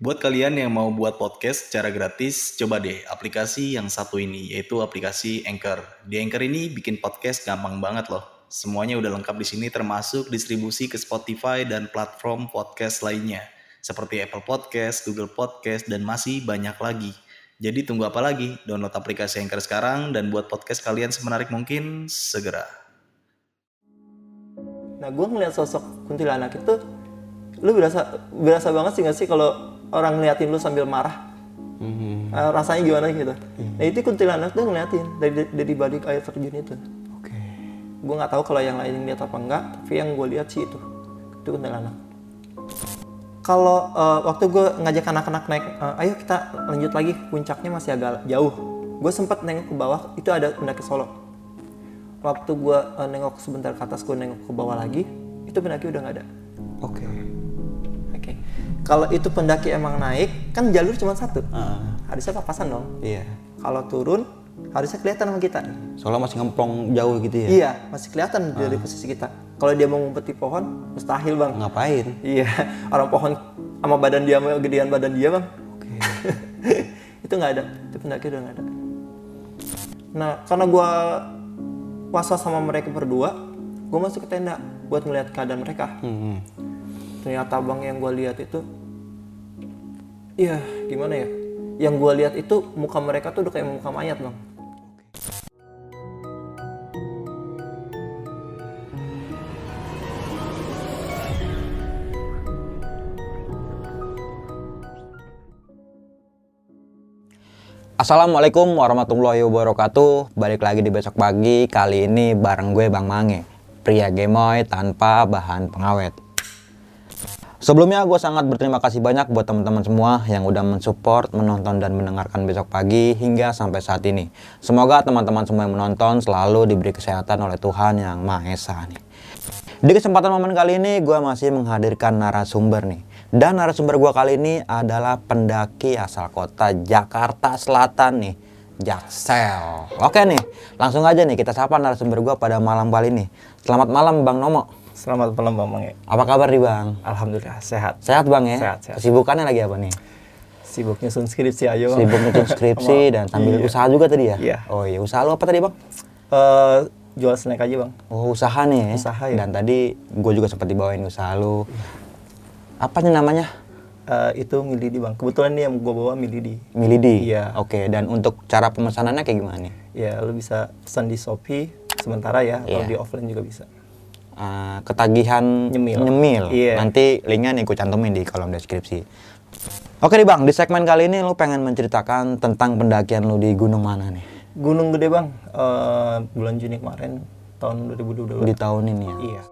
Buat kalian yang mau buat podcast secara gratis, coba deh aplikasi yang satu ini, yaitu aplikasi Anchor. Di Anchor ini bikin podcast gampang banget loh. Semuanya udah lengkap di sini termasuk distribusi ke Spotify dan platform podcast lainnya. Seperti Apple Podcast, Google Podcast, dan masih banyak lagi. Jadi tunggu apa lagi? Download aplikasi Anchor sekarang dan buat podcast kalian semenarik mungkin segera. Nah, gue ngeliat sosok kuntilanak itu, lu berasa berasa banget sih gak sih kalau orang ngeliatin lu sambil marah? Hmm. Eh, rasanya gimana gitu? Nah itu kuntilanak tuh ngeliatin dari dari balik air terjun itu. Oke. Gue nggak tahu kalau yang lain lihat apa enggak, tapi yang gue lihat sih itu itu kuntilanak. Kalau eh, waktu gue ngajak anak-anak naik, eh, ayo kita lanjut lagi, puncaknya masih agak jauh. Gue sempat nengok ke bawah, itu ada pendaki Solo. Waktu gue eh, nengok sebentar ke atas, gue nengok ke bawah lagi, itu pendaki udah nggak ada. Oke. Oke. Kalau itu pendaki emang naik, kan jalur cuma satu. Ah, Harusnya papasan dong. iya. Kalau turun, harusnya kelihatan sama kita. Soalnya masih ngemplong jauh gitu ya. Iya, masih kelihatan dari posisi kita. Kalau dia mau ngumpet di pohon, mustahil bang. Ngapain? Iya, orang pohon sama badan dia sama gedean badan dia bang. Oke. itu nggak ada, itu pendaki udah nggak ada. Nah, karena gua was-was sama mereka berdua, gua masuk ke tenda buat ngeliat keadaan mereka. Hmm. ternyata bang yang gue lihat itu iya gimana ya yang gue lihat itu muka mereka tuh udah kayak muka mayat bang Assalamualaikum warahmatullahi wabarakatuh. Balik lagi di besok pagi. Kali ini bareng gue Bang Mange, pria gemoy tanpa bahan pengawet. Sebelumnya gue sangat berterima kasih banyak buat teman-teman semua yang udah mensupport, menonton dan mendengarkan besok pagi hingga sampai saat ini. Semoga teman-teman semua yang menonton selalu diberi kesehatan oleh Tuhan yang Maha Esa nih. Di kesempatan momen kali ini gue masih menghadirkan narasumber nih. Dan narasumber gue kali ini adalah pendaki asal kota Jakarta Selatan nih. Jaksel. Oke nih, langsung aja nih kita sapa narasumber gue pada malam kali ini. Selamat malam Bang Nomo. Selamat malam bang Mange Apa kabar nih Bang? alhamdulillah sehat Sehat Bang ya? Sehat, sehat. Kesibukannya lagi apa nih? sibuk nyusun skripsi ayo Sibuk nyusun skripsi dan sambil Iya. usaha juga tadi ya? Iya. Oh iya, usaha lu apa tadi Bang? Eh, jual snack aja bang Oh usaha nih ya? Usaha, ya. Dan tadi gue juga sempat dibawain usaha lu. Apa nih namanya? Eh, itu milidi bang kebetulan nih yang gue bawa milidi Milidi. Iya. Oke, dan untuk cara pemesanannya kayak gimana nih? ya lu bisa pesan di shopee sementara ya Iya. atau di offline juga bisa Eh, ketagihan Nyemil. nyemil. Iya. Nanti linknya nih gue cantumin di kolom deskripsi. Oke nih bang, di segmen kali ini lu pengen menceritakan tentang pendakian lu di gunung mana nih? Gunung Gede bang, Eh, bulan Juni kemarin tahun 2022. Di tahun ini ya? Iya.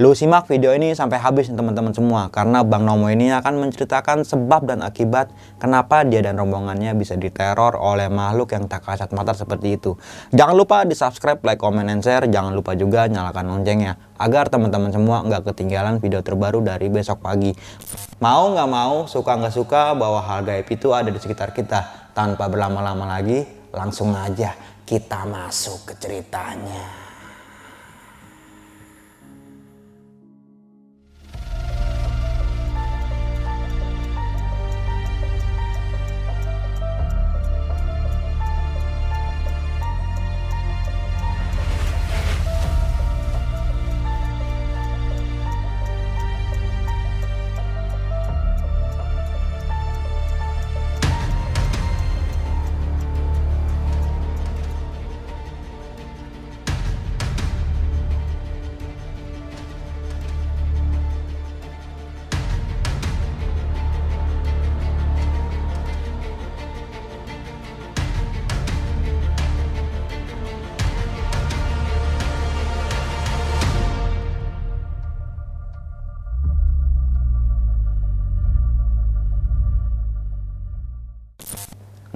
Lu simak video ini sampai habis teman-teman semua karena Bang Nomo ini akan menceritakan sebab dan akibat kenapa dia dan rombongannya bisa diteror oleh makhluk yang tak kasat mata seperti itu. Jangan lupa di subscribe, like, comment, and share. Jangan lupa juga nyalakan loncengnya agar teman-teman semua nggak ketinggalan video terbaru dari besok pagi. Mau nggak mau, suka nggak suka bahwa hal gaib itu ada di sekitar kita. Tanpa berlama-lama lagi, langsung aja kita masuk ke ceritanya.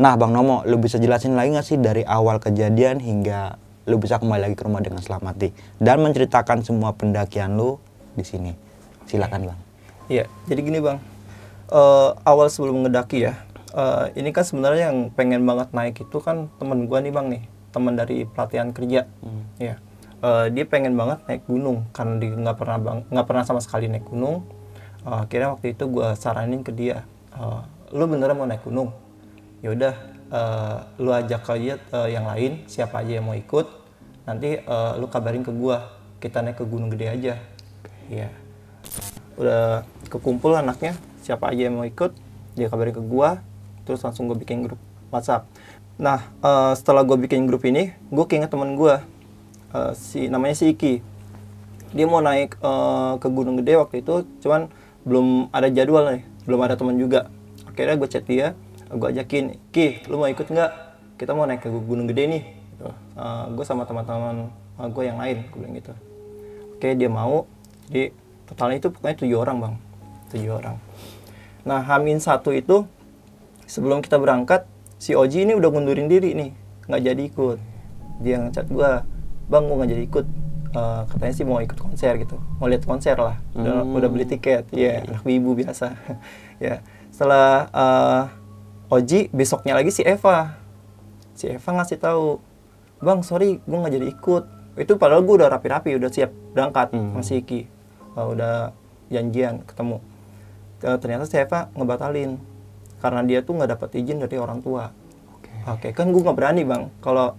Nah, Bang Nomo, lu bisa jelasin lagi nggak sih dari awal kejadian hingga lu bisa kembali lagi ke rumah dengan selamat nih dan menceritakan semua pendakian lu di sini. Silakan, Bang. Iya, jadi gini bang, Eh, awal sebelum ngedaki ya, eh, ini kan sebenarnya yang pengen banget naik itu kan temen gua nih bang nih, teman dari pelatihan kerja. Ya Eh, dia pengen banget naik gunung karena dia nggak pernah bang nggak pernah sama sekali naik gunung. Eh, akhirnya waktu itu gue saranin ke dia eh, lu beneran mau naik gunung yaudah eh, lu ajak aja eh, yang lain siapa aja yang mau ikut nanti eh, lu kabarin ke gua. Kita naik ke gunung gede aja. Iya. Udah kekumpul anaknya siapa aja yang mau ikut dia kabarin ke gua terus langsung gue bikin grup WhatsApp. Nah eh, setelah gue bikin grup ini gue keinget temen gua eh, si namanya si Iki. Dia mau naik eh, ke Gunung Gede waktu itu cuman belum ada jadwal nih belum ada teman juga. Akhirnya gue chat dia gue ajakin Ki lu mau ikut nggak? Kita mau naik ke Gunung Gede nih. Gitu. gue sama teman-teman gue yang lain gue bilang gitu. Oke dia mau. Jadi totalnya itu pokoknya tujuh orang bang. Tujuh orang. Nah Hamin satu itu sebelum kita berangkat si Oji ini udah ngundurin diri nih. Nggak jadi ikut. Dia ngechat gua bang gua nggak jadi ikut? Eh, katanya sih mau ikut konser gitu. Mau lihat konser lah. Udah, udah beli tiket. Ya anak ibu biasa. Ya. Setelah eh, Oji besoknya lagi si Eva. Si Eva ngasih tahu bang sorry gua nggak jadi ikut. Itu padahal gua udah rapi-rapi udah siap berangkat masih Iki. Eh, udah janjian ketemu. Eh, ternyata si Eva ngebatalin karena dia tuh nggak dapat izin dari orang tua. Oke. Kan gue nggak berani bang. Kalau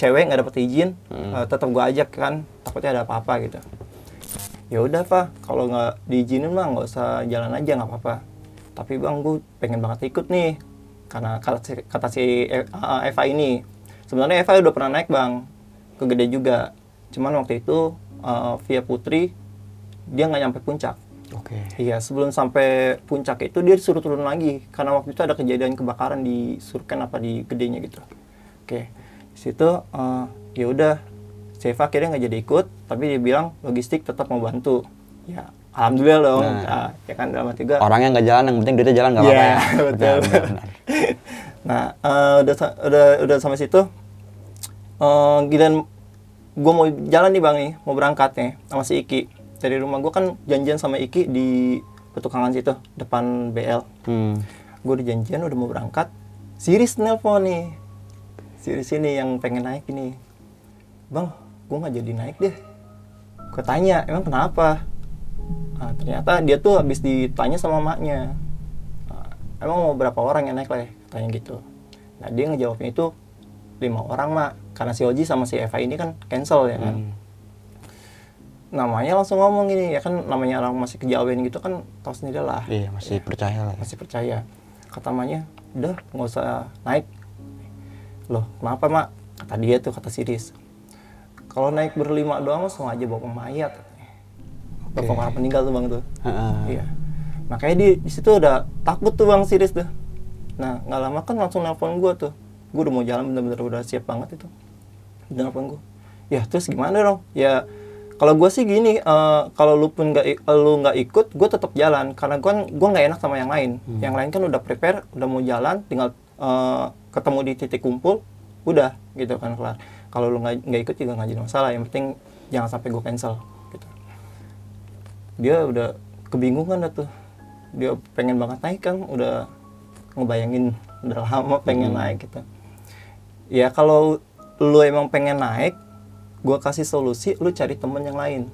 cewek nggak dapat izin eh, tetap gue ajak kan? Takutnya ada apa-apa gitu. Ya udah pak kalau nggak diizinin mah nggak usah jalan aja nggak apa-apa. Tapi bang gue pengen banget ikut nih karena kata si, kata si E- Eva ini sebenarnya Eva udah pernah naik bang ke gede juga cuman waktu itu eh, via Putri dia nggak nyampe puncak Oke. Iya, sebelum sampai puncak itu dia disuruh turun lagi karena waktu itu ada kejadian kebakaran di Surken apa di gedenya gitu. Oke, di situ eh, ya udah, Seva akhirnya nggak jadi ikut, tapi dia bilang logistik tetap mau bantu. Ya, alhamdulillah dong. Nah. Nah, ya kan dalam arti juga. Orangnya nggak jalan, yang penting duitnya jalan nggak apa-apa Iya, ya. betul. Benar, benar. Nah, eh, udah udah udah sampai situ. Eh giliran gue mau jalan nih bang nih, mau berangkat nih sama si Iki. Dari rumah gue kan janjian sama Iki di petukangan situ depan BL. Hmm. Gue udah janjian udah mau berangkat. Siris nelpon nih. Siris ini yang pengen naik ini. Bang, gue nggak jadi naik deh. Gue tanya, emang kenapa? Nah, ternyata dia tuh habis ditanya sama maknya. "Ah, emang mau berapa orang yang naik lah? Tanya gitu. Nah dia ngejawabnya itu lima orang mak. Karena si Oji sama si Eva ini kan cancel ya kan. Hmm. Namanya langsung ngomong gini ya kan namanya orang masih kejawen gitu kan tau sendiri lah Iya, masih percaya lah. ya. masih percaya kata mamanya udah nggak usah naik loh kenapa mak kata dia tuh kata Siris kalau naik berlima doang mah sama aja bawa mayat bapak orang meninggal tuh bang tuh. Heeh. iya. Makanya di di situ udah takut tuh bang Siris tuh. Nah nggak lama kan langsung nelpon gue tuh. Gue udah mau jalan bener-bener udah siap banget itu. Udah nelpon gue ya terus gimana dong? Ya kalau gue sih gini eh, kalau lu pun nggak lu nggak ikut gue tetap jalan. Karena gue gue nggak enak sama yang lain. Yang lain kan udah prepare udah mau jalan tinggal eh, ketemu di titik kumpul udah gitu kan kelar. Kalau lu nggak ikut juga nggak jadi masalah. Yang penting jangan sampai gue cancel dia udah kebingungan dah tuh. Dia pengen banget naik kan udah ngebayangin udah lama pengen naik gitu. Ya kalau lu emang pengen naik gua kasih solusi lu cari temen yang lain.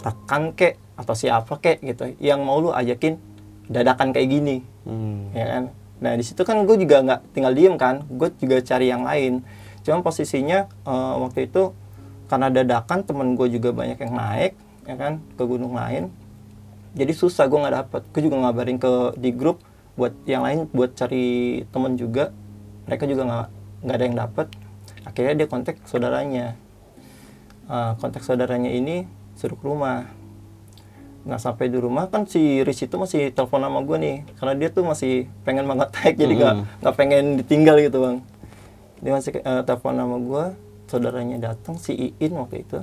Rekan kek atau siapa kek gitu. Yang mau lu ajakin dadakan kayak gini. Hmm. ya kan? Nah di situ kan gue juga nggak tinggal diem kan. Gue juga cari yang lain. Cuma posisinya eh, waktu itu karena dadakan temen gue juga banyak yang naik ya kan ke gunung lain. Jadi susah gue nggak dapet. Gue juga ngabarin ke di grup buat yang lain buat cari temen juga. Mereka juga nggak nggak ada yang dapet. Akhirnya dia kontak saudaranya. Eh, kontak saudaranya ini suruh ke rumah. Nah sampai di rumah kan si Riz itu masih telepon sama gue nih. Karena dia tuh masih pengen banget naik jadi nggak nggak pengen ditinggal gitu bang. Dia masih eh, telepon sama gue, saudaranya datang si Iin waktu itu.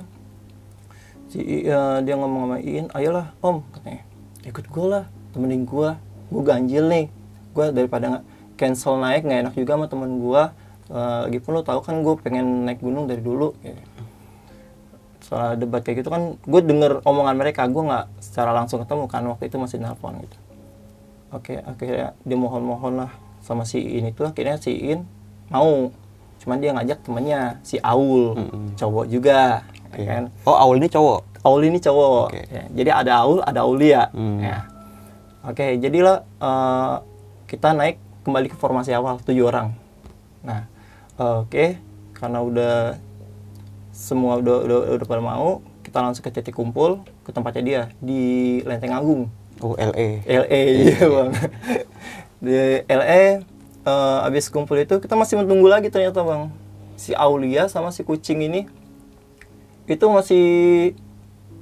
Si eh, dia ngomong sama Iin, ayolah om katanya. Ikut gue lah temenin gue, gue ganjil nih, gue daripada nggak cancel naik nggak enak juga sama temen gue. Eh, lagi pun lo tau kan gue pengen naik gunung dari dulu. Gitu soal debat kayak gitu kan gue denger omongan mereka. Gue nggak secara langsung ketemu kan waktu itu masih nelpon gitu. Oke akhirnya dia mohon-mohon lah sama si In itu. Akhirnya si In mau cuman dia ngajak temennya si Aul cowok juga ya kan? Oh, Aul ini cowok. Aul ini cowok. Oke. Ya, jadi ada Aul ada Aulia. Hmm. ya. Oke jadilah eh, kita naik kembali ke formasi awal tujuh orang. Nah eh, oke karena udah semua udah, udah udah pada mau kita langsung ke titik kumpul ke tempatnya dia di Lenteng Agung. Oh, LE. LA iya bang. Di LA eh, abis kumpul itu kita masih menunggu lagi ternyata bang. Si Aulia sama si kucing ini itu masih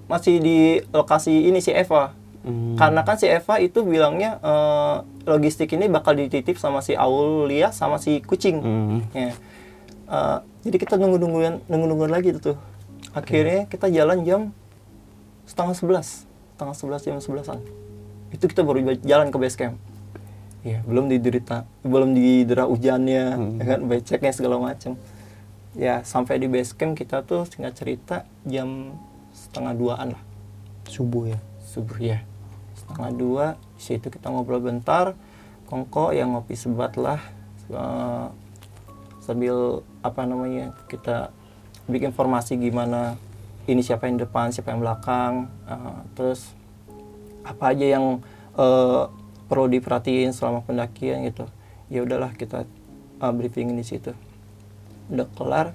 masih di lokasi ini si Eva. Hmm. karena kan si Eva itu bilangnya eh, logistik ini bakal dititip sama si Aulia sama si kucing. Hmm. Ya. Eh, jadi kita nunggu nungguan nunggu nungguan lagi itu tuh. Akhirnya kita jalan jam setengah sebelas setengah sebelas jam sebelasan. Itu kita baru jalan ke base camp. Ya belum diderita belum didera hujannya ya kan? Beceknya segala macam ya sampai di base camp kita tuh singkat cerita jam setengah duaan lah. Subuh ya. subuh ya. Setengah dua di situ kita ngobrol bentar. Kongko yang ngopi sebat lah Eh, sambil apa namanya kita bikin informasi gimana ini siapa yang depan siapa yang belakang Eh, terus apa aja yang eh, perlu diperhatiin selama pendakian gitu. Ya udahlah kita eh, briefing di situ udah kelar.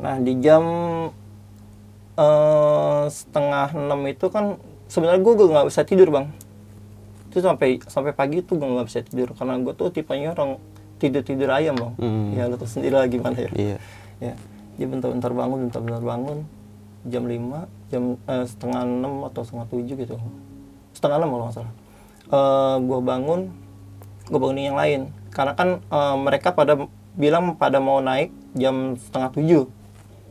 Nah di jam eh, setengah enam itu kan sebenarnya gue nggak bisa tidur bang. Itu sampai sampai pagi tuh gue nggak bisa tidur karena gue tuh tipenya orang tidur tidur ayam bang. Hmm. ya lo tau sendiri lah gimana ya. Iya. ya dia bentar-bentar bangun bentar-bentar bangun. Jam 5 jam eh, setengah enam atau setengah tujuh gitu. Setengah enam kalau nggak salah. Eh gue bangun gue bangunin yang lain. Karena kan eh, mereka pada bilang pada mau naik jam setengah tujuh.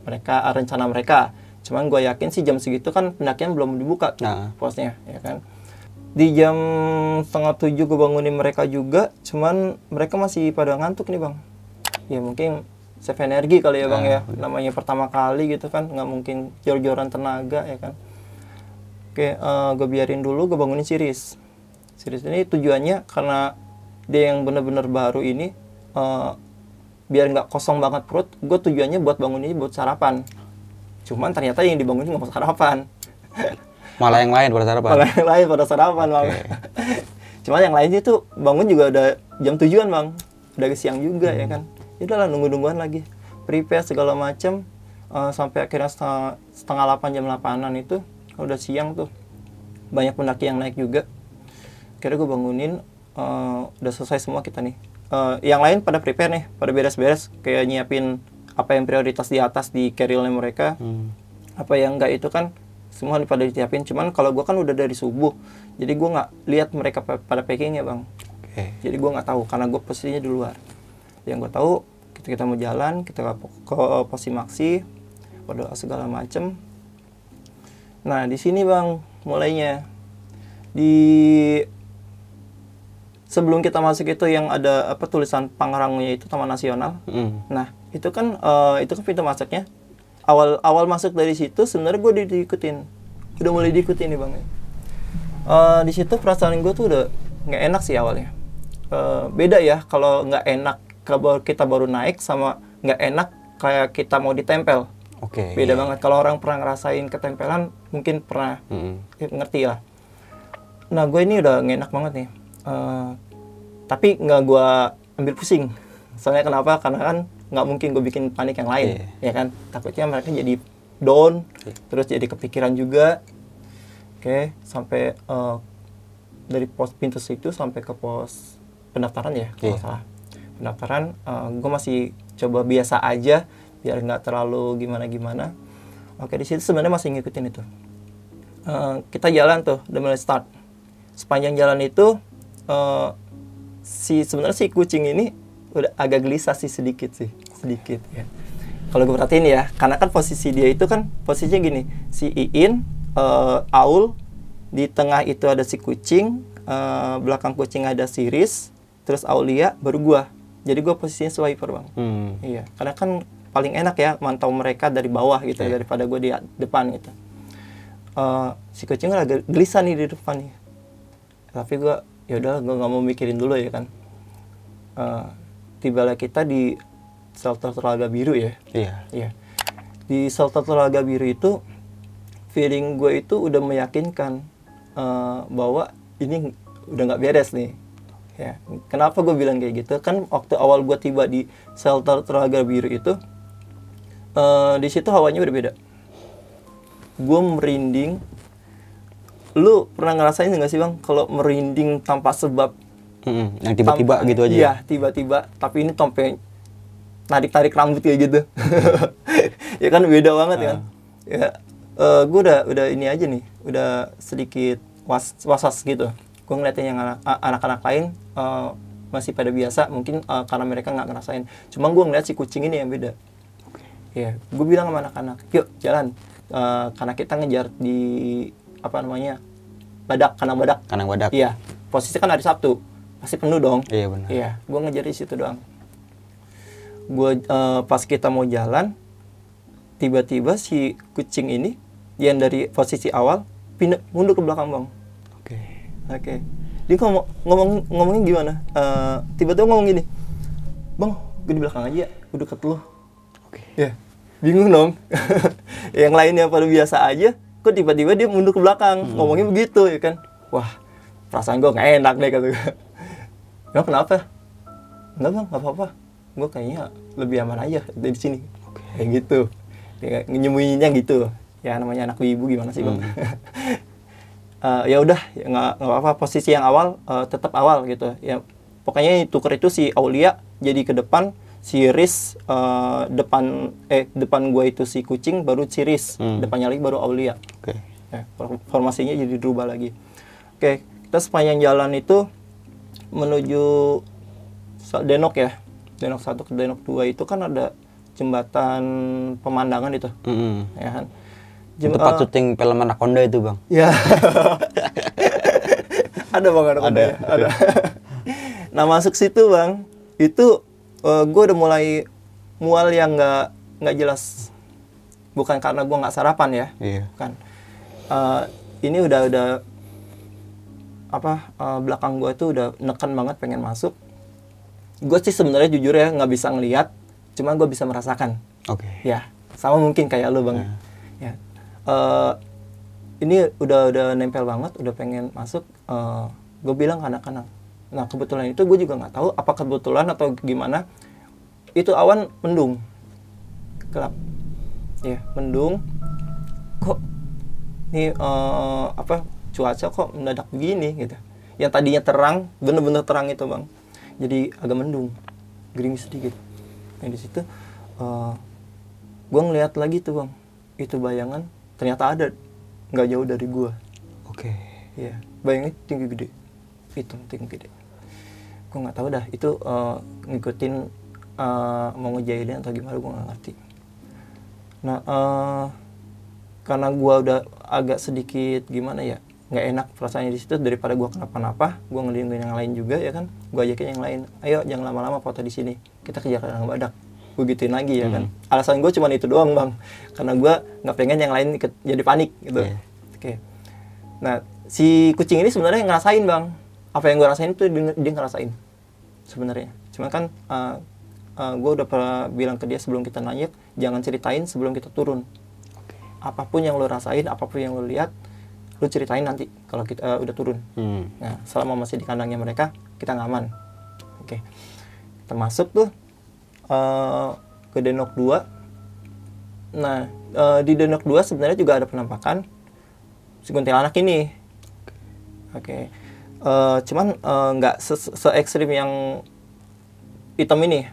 Mereka ah, rencana mereka. Cuman gue yakin sih jam segitu kan pendakian belum dibuka tuh Nah. posnya ya kan? Di jam setengah tujuh gue bangunin mereka juga cuman mereka masih pada ngantuk nih bang. Ya mungkin save energi kali ya bang Ah, ya. namanya pertama kali gitu kan nggak mungkin jor-joran tenaga ya kan? Oke gue biarin dulu gue bangunin siris siris ini tujuannya karena dia yang bener-bener baru ini eh, biar nggak kosong banget perut gue tujuannya buat bangun ini buat sarapan cuman ternyata yang dibangunin nggak mau sarapan Malah yang lain pada sarapan. Malah yang lain pada sarapan bang. Cuman yang lain itu bangun juga udah jam tujuan bang, udah siang juga ya kan. Ya udahlah nunggu nungguan lagi, prepare segala macam eh, sampai akhirnya setengah, setengah 8 jam 8an itu udah siang tuh banyak pendaki yang naik juga. Akhirnya gue bangunin, eh, udah selesai semua kita nih. Eh, yang lain pada prepare nih, pada beres-beres kayak nyiapin apa yang prioritas di atas di carry-nya mereka. Hmm. apa yang enggak itu kan semua pada disiapin. Cuman kalau gua kan udah dari subuh jadi gua nggak lihat mereka pa- pada packing ya bang. Oke. jadi gua nggak tahu karena gua posisinya di luar. Yang gua tahu kita kita mau jalan kita ke, ke posisi maksi berdoa segala macem. Nah di sini bang mulainya. Di sebelum kita masuk itu yang ada apa tulisan Pangrangonya itu Taman Nasional Hmm. Nah, itu kan eh, itu kan pintu masuknya. Awal awal masuk dari situ sebenarnya gue di, diikutin. Udah mulai diikutin nih, Bang. Eh, di situ perasaan gue tuh udah nggak enak sih awalnya. Eh, beda ya kalau nggak enak kalau kita baru naik sama nggak enak kayak kita mau ditempel. Oke. Beda iya. banget. Kalau orang pernah ngerasain ketempelan mungkin pernah Hmm. ya, ngerti lah. Nah, gue ini udah nggak enak banget nih. Eh, tapi nggak gue ambil pusing. Soalnya kenapa? Karena kan nggak mungkin gue bikin panik yang lain, ya kan? Takutnya mereka jadi down, terus jadi kepikiran juga. Oke, sampai eh, dari pos pintu situ sampai ke pos pendaftaran ya, kalau Iya. nggak salah. Pendaftaran, gue masih coba biasa aja, biar nggak terlalu gimana-gimana. Oke, di situ sebenarnya masih ngikutin itu. Eh, kita jalan tuh, udah mulai start. Sepanjang jalan itu, eh, si sebenarnya si kucing ini udah agak gelisah sih sedikit sih, sedikit ya. Kalau gue perhatiin ya, karena kan posisi dia itu kan posisinya gini, si Iin, eh, Aul, di tengah itu ada si kucing, eh, belakang kucing ada si Riz, terus Aulia, baru gua. Jadi gua posisinya swiper bang. Hmm. Iya, karena kan paling enak ya mantau mereka dari bawah gitu ya, Iya. daripada gue di depan gitu. Eh, si kucing agak gelisah nih di depan nih. Tapi gue, yaudah gue nggak mau mikirin dulu ya kan. Eh, tibalah kita di shelter telaga biru ya Iya. Iya. Di shelter telaga biru itu feeling gue itu udah meyakinkan eh, bahwa ini udah nggak beres nih. Ya. Kenapa gue bilang kayak gitu? Kan waktu awal gue tiba di shelter telaga biru itu eh, di situ hawanya berbeda. Gue merinding. Lu pernah ngerasain nggak sih bang kalau merinding tanpa sebab Mm-mm, Yang tiba-tiba Tanpa- gitu aja. Iya, tiba-tiba. Tapi ini sampai tarik-tarik rambut kayak gitu. ya kan beda banget kan. Ya, gue udah udah ini aja nih, udah sedikit was was gitu. Gue ngeliatin yang anak-anak lain eh, masih pada biasa, mungkin eh, karena mereka nggak ngerasain. Cuma gue ngeliat si kucing ini yang beda. Iya, gue bilang sama anak-anak, yuk jalan. Eh, karena kita ngejar di apa namanya badak, kandang badak. Kandang badak. Iya, posisi kan hari Sabtu, pasti penuh dong. Iya, benar. Iya, gue ngejar di situ doang. Gue eh, pas kita mau jalan, tiba-tiba si kucing ini yang dari posisi awal pindah mundur ke belakang bang. Oke. Oke. Dia ngomong ngomong ngomongnya gimana? Eh, tiba-tiba ngomong gini, bang, gue di belakang aja, gue deket lu. Oke. Ya, bingung dong. yang lainnya pada biasa aja, kok tiba-tiba dia mundur ke belakang, ngomongnya begitu ya kan? Wah, perasaan gue nggak enak deh kata gue. Emang kenapa? Enggak bang, nggak apa-apa. Gue kayaknya lebih aman aja dari sini. Kayak gitu. Ya, nyembunyinya gitu. Ya namanya anak ibu gimana sih bang? Eh, ya udah, ya nggak nggak apa-apa. Posisi yang awal eh, tetap awal gitu. Ya pokoknya tuker itu si Aulia jadi ke depan, si Riz eh, depan eh depan gua itu si kucing, baru si Riz, Hmm. depannya lagi baru Aulia. Oke. Ya, for- formasinya jadi dirubah lagi. Oke, kita sepanjang jalan itu menuju Denok ya. Denok 1 ke Denok 2 itu kan ada jembatan pemandangan itu, Mm-mm. ya kan. Jem- Tempat eh, syuting film Anaconda itu, Bang. Ya. ada bang ada Ada. ada. ada. nah masuk situ bang, itu gue udah mulai mual yang nggak nggak jelas. Bukan karena gue nggak sarapan ya, Iya. kan. Eh, ini udah udah apa eh, belakang gue tuh udah neken banget pengen masuk. Gue sih sebenarnya jujur ya nggak bisa ngelihat, cuma gue bisa merasakan. Oke. Ya, sama mungkin kayak lo bang. Ya, Eh, ini udah udah nempel banget, udah pengen masuk. gue bilang ke anak-anak. Nah kebetulan itu gue juga nggak tahu apa kebetulan atau gimana. Itu awan mendung, gelap. Ya, mendung. Kok nih eh, apa cuaca kok mendadak begini gitu. Yang tadinya terang, bener-bener terang itu bang. Jadi agak mendung, gerimis sedikit. Nah di situ eh, gue ngeliat lagi tuh bang itu bayangan ternyata ada nggak jauh dari gue Oke. ya bayangnya tinggi gede hitam tinggi gede gue nggak tahu dah. Itu eh, ngikutin eh, mau ngejailin atau gimana gue nggak ngerti. Nah eh, karena gue udah agak sedikit gimana ya nggak enak perasaannya di situ daripada gue kenapa-napa gue ngelindungin yang lain juga ya kan? Gue ajakin yang lain ayo jangan lama-lama foto di sini. Kita kejar kandang badak. Gue gituin lagi ya kan? Alasan gue cuma itu doang bang. Karena gue nggak pengen yang lain ikut jadi panik gitu. Iya. oke. Nah si kucing ini sebenarnya ngerasain bang. Apa yang gue rasain itu dia, dia ngerasain sebenarnya cuma kan gue udah pernah bilang ke dia sebelum kita naik jangan ceritain sebelum kita turun apa pun yang lo rasain apa pun yang lo lihat lo ceritain nanti kalau kita eh, udah turun Hmm. Nah, selama masih di kandangnya mereka, kita nggak aman. Oke. Kita masuk tuh eh, ke Denok 2. Nah, eh, di Denok 2 sebenarnya juga ada penampakan si kuntilanak ini. Oke. Eh, cuman eh, nggak se, se ekstrim yang hitam ini.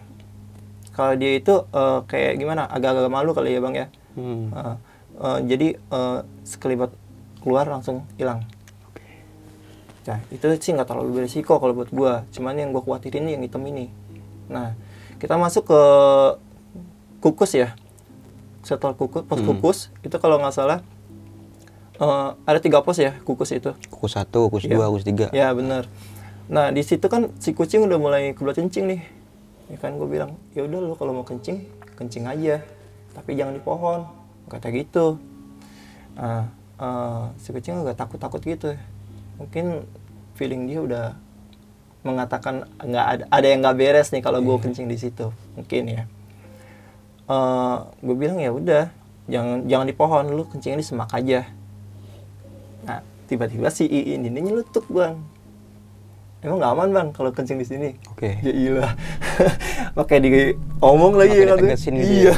Kalau dia itu eh, kayak gimana? Agak-agak malu kali ya, Bang ya. Hmm. Eh, eh, jadi eh, sekelibat keluar langsung hilang. Nah, itu sih nggak terlalu beresiko kalau buat gua. Cuman yang gua khawatirin yang hitam ini. Nah, kita masuk ke kukus ya. Setelah kukus, pos kukus itu kalau nggak salah eh, ada tiga pos ya kukus itu. Kukus satu, kukus Iya. dua, kukus tiga. Ya bener. Nah di situ kan si kucing udah mulai kebelat kencing nih. Ya kan gue bilang, ya udah lo kalau mau kencing, kencing aja. Tapi jangan di pohon. Kata gitu. Nah, eh, si kucing agak takut-takut gitu. Mungkin feeling dia udah mengatakan nggak ada ada yang nggak beres nih kalau gue kencing di situ. Mungkin ya. eh gue bilang ya udah jangan jangan di pohon lu kencingnya di semak aja tiba-tiba si Iin ini nyelutuk bang. Emang nggak aman bang kalau kencing di sini? Oke. ya iya pakai di omong lagi Pakai ya gitu iya.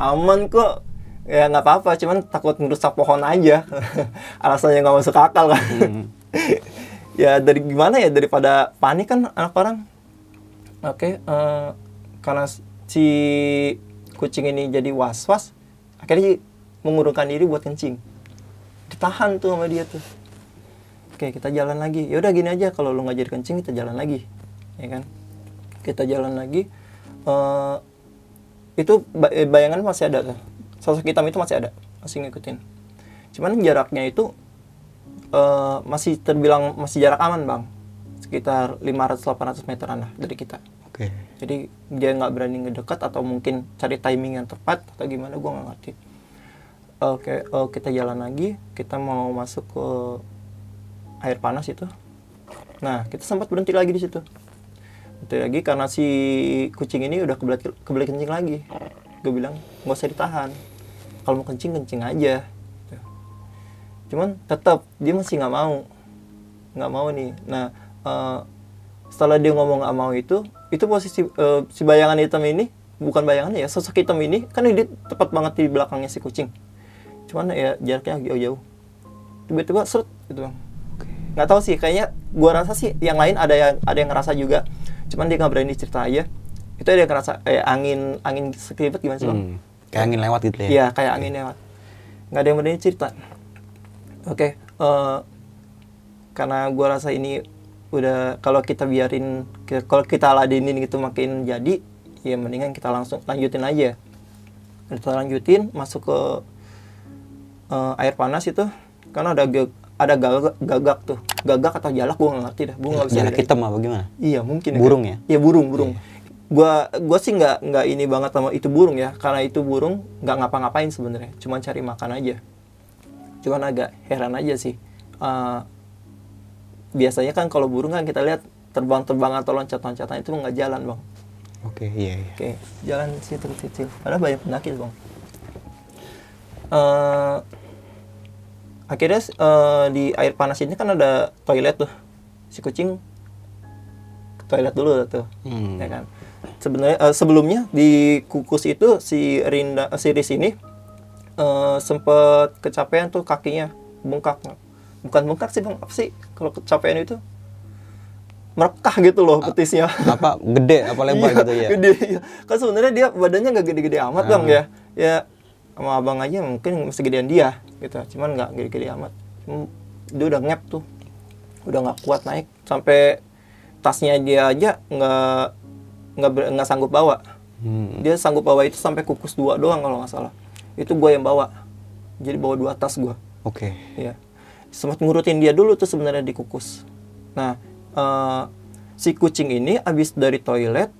Aman kok. Ya nggak apa-apa cuman takut merusak pohon aja. Alasannya nggak masuk akal kan? Hmm. ya dari gimana ya? Daripada panik kan anak orang. Oke eh, karena si kucing ini jadi was was akhirnya mengurungkan diri buat kencing ditahan tuh sama dia tuh. Oke kita jalan lagi. Ya udah gini aja. Kalau lu nggak jadi kencing kita jalan lagi. Ya kan? Kita jalan lagi. Eh itu eh, bayangan masih ada tuh. Sosok hitam itu masih ada. Masih ngikutin. Cuman jaraknya itu eh, masih terbilang masih jarak aman bang. Sekitar 500-800 meteran lah dari kita. Oke. jadi dia nggak berani ngedekat atau mungkin cari timing yang tepat atau gimana gua nggak ngerti oke eh, kita jalan lagi. Kita mau masuk ke air panas itu. Nah kita sempat berhenti lagi di situ. Berhenti lagi karena si kucing ini udah kebelet kebelet kencing lagi. Gue bilang nggak usah ditahan. Kalau mau kencing kencing aja. Gitu. cuman tetap dia masih nggak mau. Nggak mau nih. Nah eh, setelah dia ngomong nggak mau itu itu posisi eh, si bayangan hitam ini bukan bayangan ya sosok hitam ini kan dia tepat banget di belakangnya si kucing cuman ya jaraknya jauh-jauh tiba-tiba seret gitu bang nggak tahu sih kayaknya gua rasa sih yang lain ada yang ada yang ngerasa juga cuman dia nggak berani cerita aja itu ada yang ngerasa eh, angin angin sekelibet gimana sih bang Hmm. Kayak angin lewat gitu ya. Iya, kayak angin lewat. Nggak ada yang berani cerita. Oke, eh, karena gua rasa ini udah kalau kita biarin, kalau kita ladenin gitu makin jadi, ya mendingan kita langsung lanjutin aja. Kita lanjutin masuk ke eh, air panas itu, karena ada ge- ada gagak, gagak tuh, gagak atau jalak gua nggak ngerti dah, gua nggak bisa. Jalak hitam apa gimana? Iya mungkin. Burung ya? Iya burung burung. Gua gua sih nggak nggak ini banget sama itu burung ya, karena itu burung nggak ngapa-ngapain sebenarnya, cuma cari makan aja. Cuman agak heran aja sih. Eh, biasanya kan kalau burung kan kita lihat terbang-terbangan atau loncat-loncatan itu nggak jalan bang. Oke, iya iya. Oke, jalan situ kecil. Padahal banyak penyakit bang. Eh, akhirnya eh, di air panas ini kan ada toilet tuh. Si kucing ke toilet dulu tuh, Hmm. ya kan. Sebenarnya eh, sebelumnya di kukus itu si Rinda si Riz ini eh, sempet kecapean tuh kakinya bengkak. Bukan bengkak sih bang, apa sih kalau kecapean itu merekah gitu loh betisnya. Apa gede apa lebar Iya, gitu ya? Gede. iya. Kan sebenarnya dia badannya nggak gede-gede amat bang Ah. ya. Ya sama abang aja mungkin masih gedean dia gitu. Cuman nggak gede-gede amat. Dia udah ngep tuh. Udah nggak kuat naik sampai tasnya dia aja nggak nggak nggak sanggup bawa. Hmm. Dia sanggup bawa itu sampai kukus dua doang kalau nggak salah. Itu gue yang bawa. Jadi bawa dua tas gue. Oke. Iya. Sempat ngurutin dia dulu tuh sebenarnya di kukus. Nah, eh, si kucing ini abis dari toilet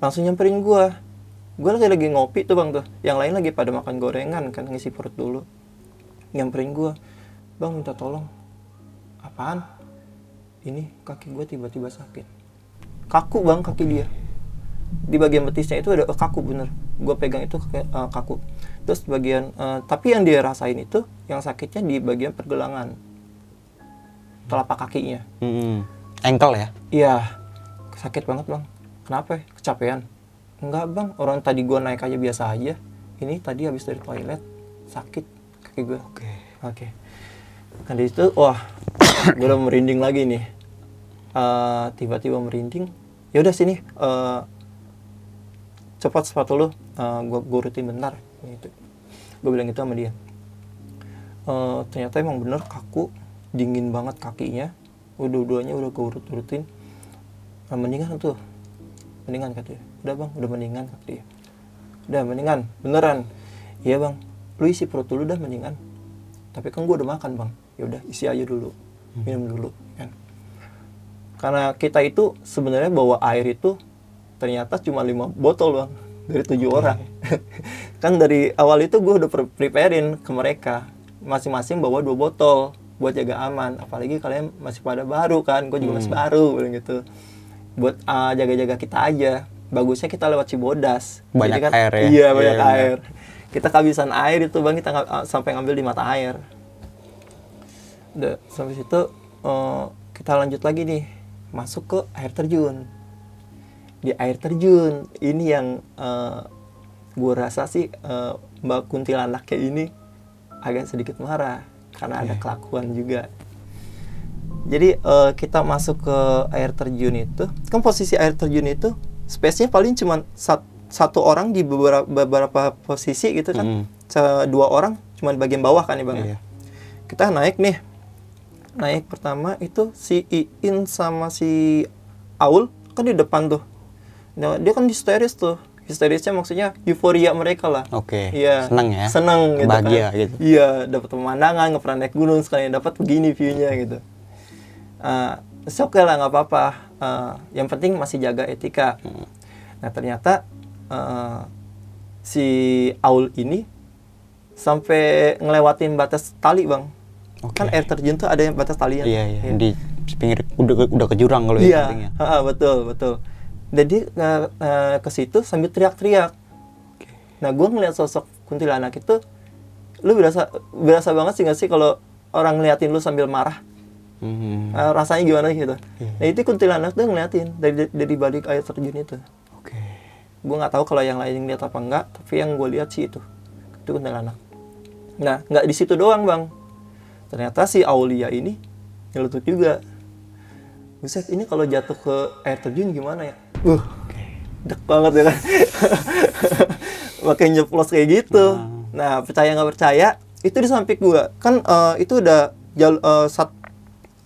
langsung nyamperin gua. Gua lagi lagi ngopi tuh bang tuh. Yang lain lagi pada makan gorengan kan ngisi perut dulu. Nyamperin gua, bang minta tolong. Apaan? Ini kaki gua tiba-tiba sakit. Kaku bang kaki dia. Di bagian betisnya itu ada eh, kaku bener. Gua pegang itu kayak eh, kaku. Terus bagian eh, tapi yang dia rasain itu yang sakitnya di bagian pergelangan telapak kakinya. Hmm. Ankle ya? Iya, sakit banget bang. Kenapa? ya? Kecapean? Enggak bang, orang tadi gua naik aja biasa aja. Ini tadi habis dari toilet sakit kaki gua. Oke. Oke. Kan di situ, wah, gue udah merinding lagi nih. Eh, Tiba-tiba merinding. Ya udah sini, eh, cepat sepatu lu, eh, gua gua urutin bentar. Gitu. Gue bilang gitu sama dia. Eh, ternyata emang bener kaku, dingin banget kakinya. Udah duanya udah gue urut urutin. Nah, mendingan tuh, mendingan katanya. Udah bang, udah mendingan. Kata dia. Udah mendingan, beneran. Iya bang, lu isi perut dulu dah mendingan. Tapi kan gue udah makan bang. Ya udah isi aja dulu. Minum dulu kan. Karena kita itu sebenarnya bawa air itu ternyata cuma lima botol bang. Dari tujuh orang. Kan dari awal itu gue udah pre- preparein ke mereka. Masing-masing bawa dua botol buat jaga aman. Apalagi kalian masih pada baru kan. Gue juga masih baru bilang gitu. Buat ah, jaga-jaga kita aja bagusnya kita lewat Cibodas. Banyak Jadi air ya? iya banyak Iya, benar. air. Kita kehabisan air itu bang. Kita nga- sampai ngambil di mata air. Udah sampai situ eh, kita lanjut lagi nih. Masuk ke air terjun. Di air terjun ini yang eh, gue rasa sih eh, mbak kuntilanak kayak ini agak sedikit marah karena ada kelakuan juga. Jadi eh, kita masuk ke air terjun itu kan posisi air terjun itu space-nya paling cuma sat- satu orang di beberapa, beberapa posisi gitu kan Mm. Dua orang cuma di bagian bawah kan ya bang Iya. kita naik nih naik pertama itu si Iin sama si Aul kan di depan tuh nah, dia kan histeris tuh histerisnya maksudnya euforia mereka lah Oke. Iya. Seneng ya. Seneng gitu Bahagia kan. gitu. Iya, dapat pemandangan, nggak pernah naik gunung sekali dapat begini view-nya gitu. Uh, oke lah nggak apa-apa. Uh, yang penting masih jaga etika. Hmm. Nah ternyata uh, si Aul ini sampai ngelewatin batas tali bang. Oke. Kan air terjun tuh ada yang batas talian. Iya, iya. Di pinggir udah udah ke jurang kalau ya Iya, pentingnya. ha, betul betul. Jadi eh, eh, ke situ sambil teriak-teriak. Nah, gue ngeliat sosok kuntilanak itu, lu berasa berasa banget sih gak sih kalau orang ngeliatin lu sambil marah? Hmm. Eh, rasanya gimana gitu? Iya. Nah, itu kuntilanak tuh ngeliatin dari dari balik air terjun itu. Oke. Gue nggak tahu kalau yang lain lihat apa enggak, tapi yang gue lihat sih itu, itu kuntilanak. Nah, nggak di situ doang bang. Ternyata si Aulia ini nyeletuk juga. Buset, ini kalau jatuh ke air terjun gimana ya? Uh, dek banget ya kan. Pakai nyeplos kayak gitu. Nah, percaya nggak percaya, itu di samping gua. Kan eh, itu udah jal eh, sat-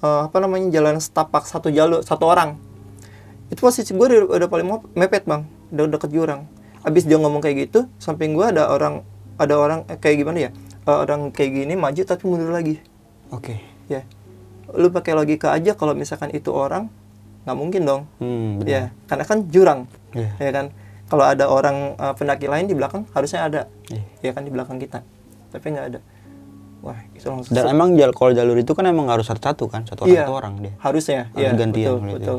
eh, apa namanya jalan setapak satu jalur satu orang. Itu posisi gue udah, udah paling mepet bang, udah deket jurang. Abis dia ngomong kayak gitu, samping gua ada orang ada orang eh, kayak gimana ya? Eh, orang kayak gini maju tapi mundur lagi Oke. ya lu pakai logika aja kalau misalkan itu orang nggak mungkin dong Hmm, ya karena kan jurang Iya. ya kan kalau ada orang uh, pendaki lain di belakang harusnya ada Iya. ya kan di belakang kita tapi nggak ada wah itu langsung Dan emang jal kalau jalur itu kan emang harus satu-satu kan, satu orang Iya, satu orang dia. harusnya. Harus ya gantian betul itu. betul.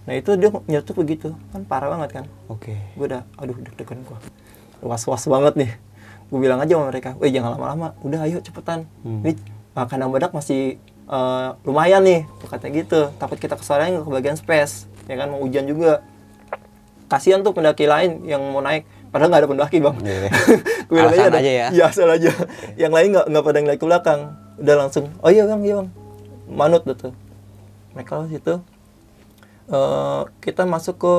Nah itu dia nyetuk begitu. Kan parah banget kan. Oke. gue udah aduh deg-degan gua. Was was banget nih. Gue bilang aja sama mereka weh jangan lama-lama. Udah ayo cepetan. Hmm. ini kandang badak masih uh, lumayan nih. Gua kata gitu. Takut kita kesalahan nggak kebagian space. Ya kan mau hujan juga. Kasihan tuh pendaki lain yang mau naik padahal nggak ada pendaki bang. Iya. Gua bilang Alasan ada- aja ya. iya asal aja. Yang lain nggak nggak pada ngeliat ke belakang. Udah langsung oh iya bang iya bang. Manut gitu mereka situ eh, kita masuk ke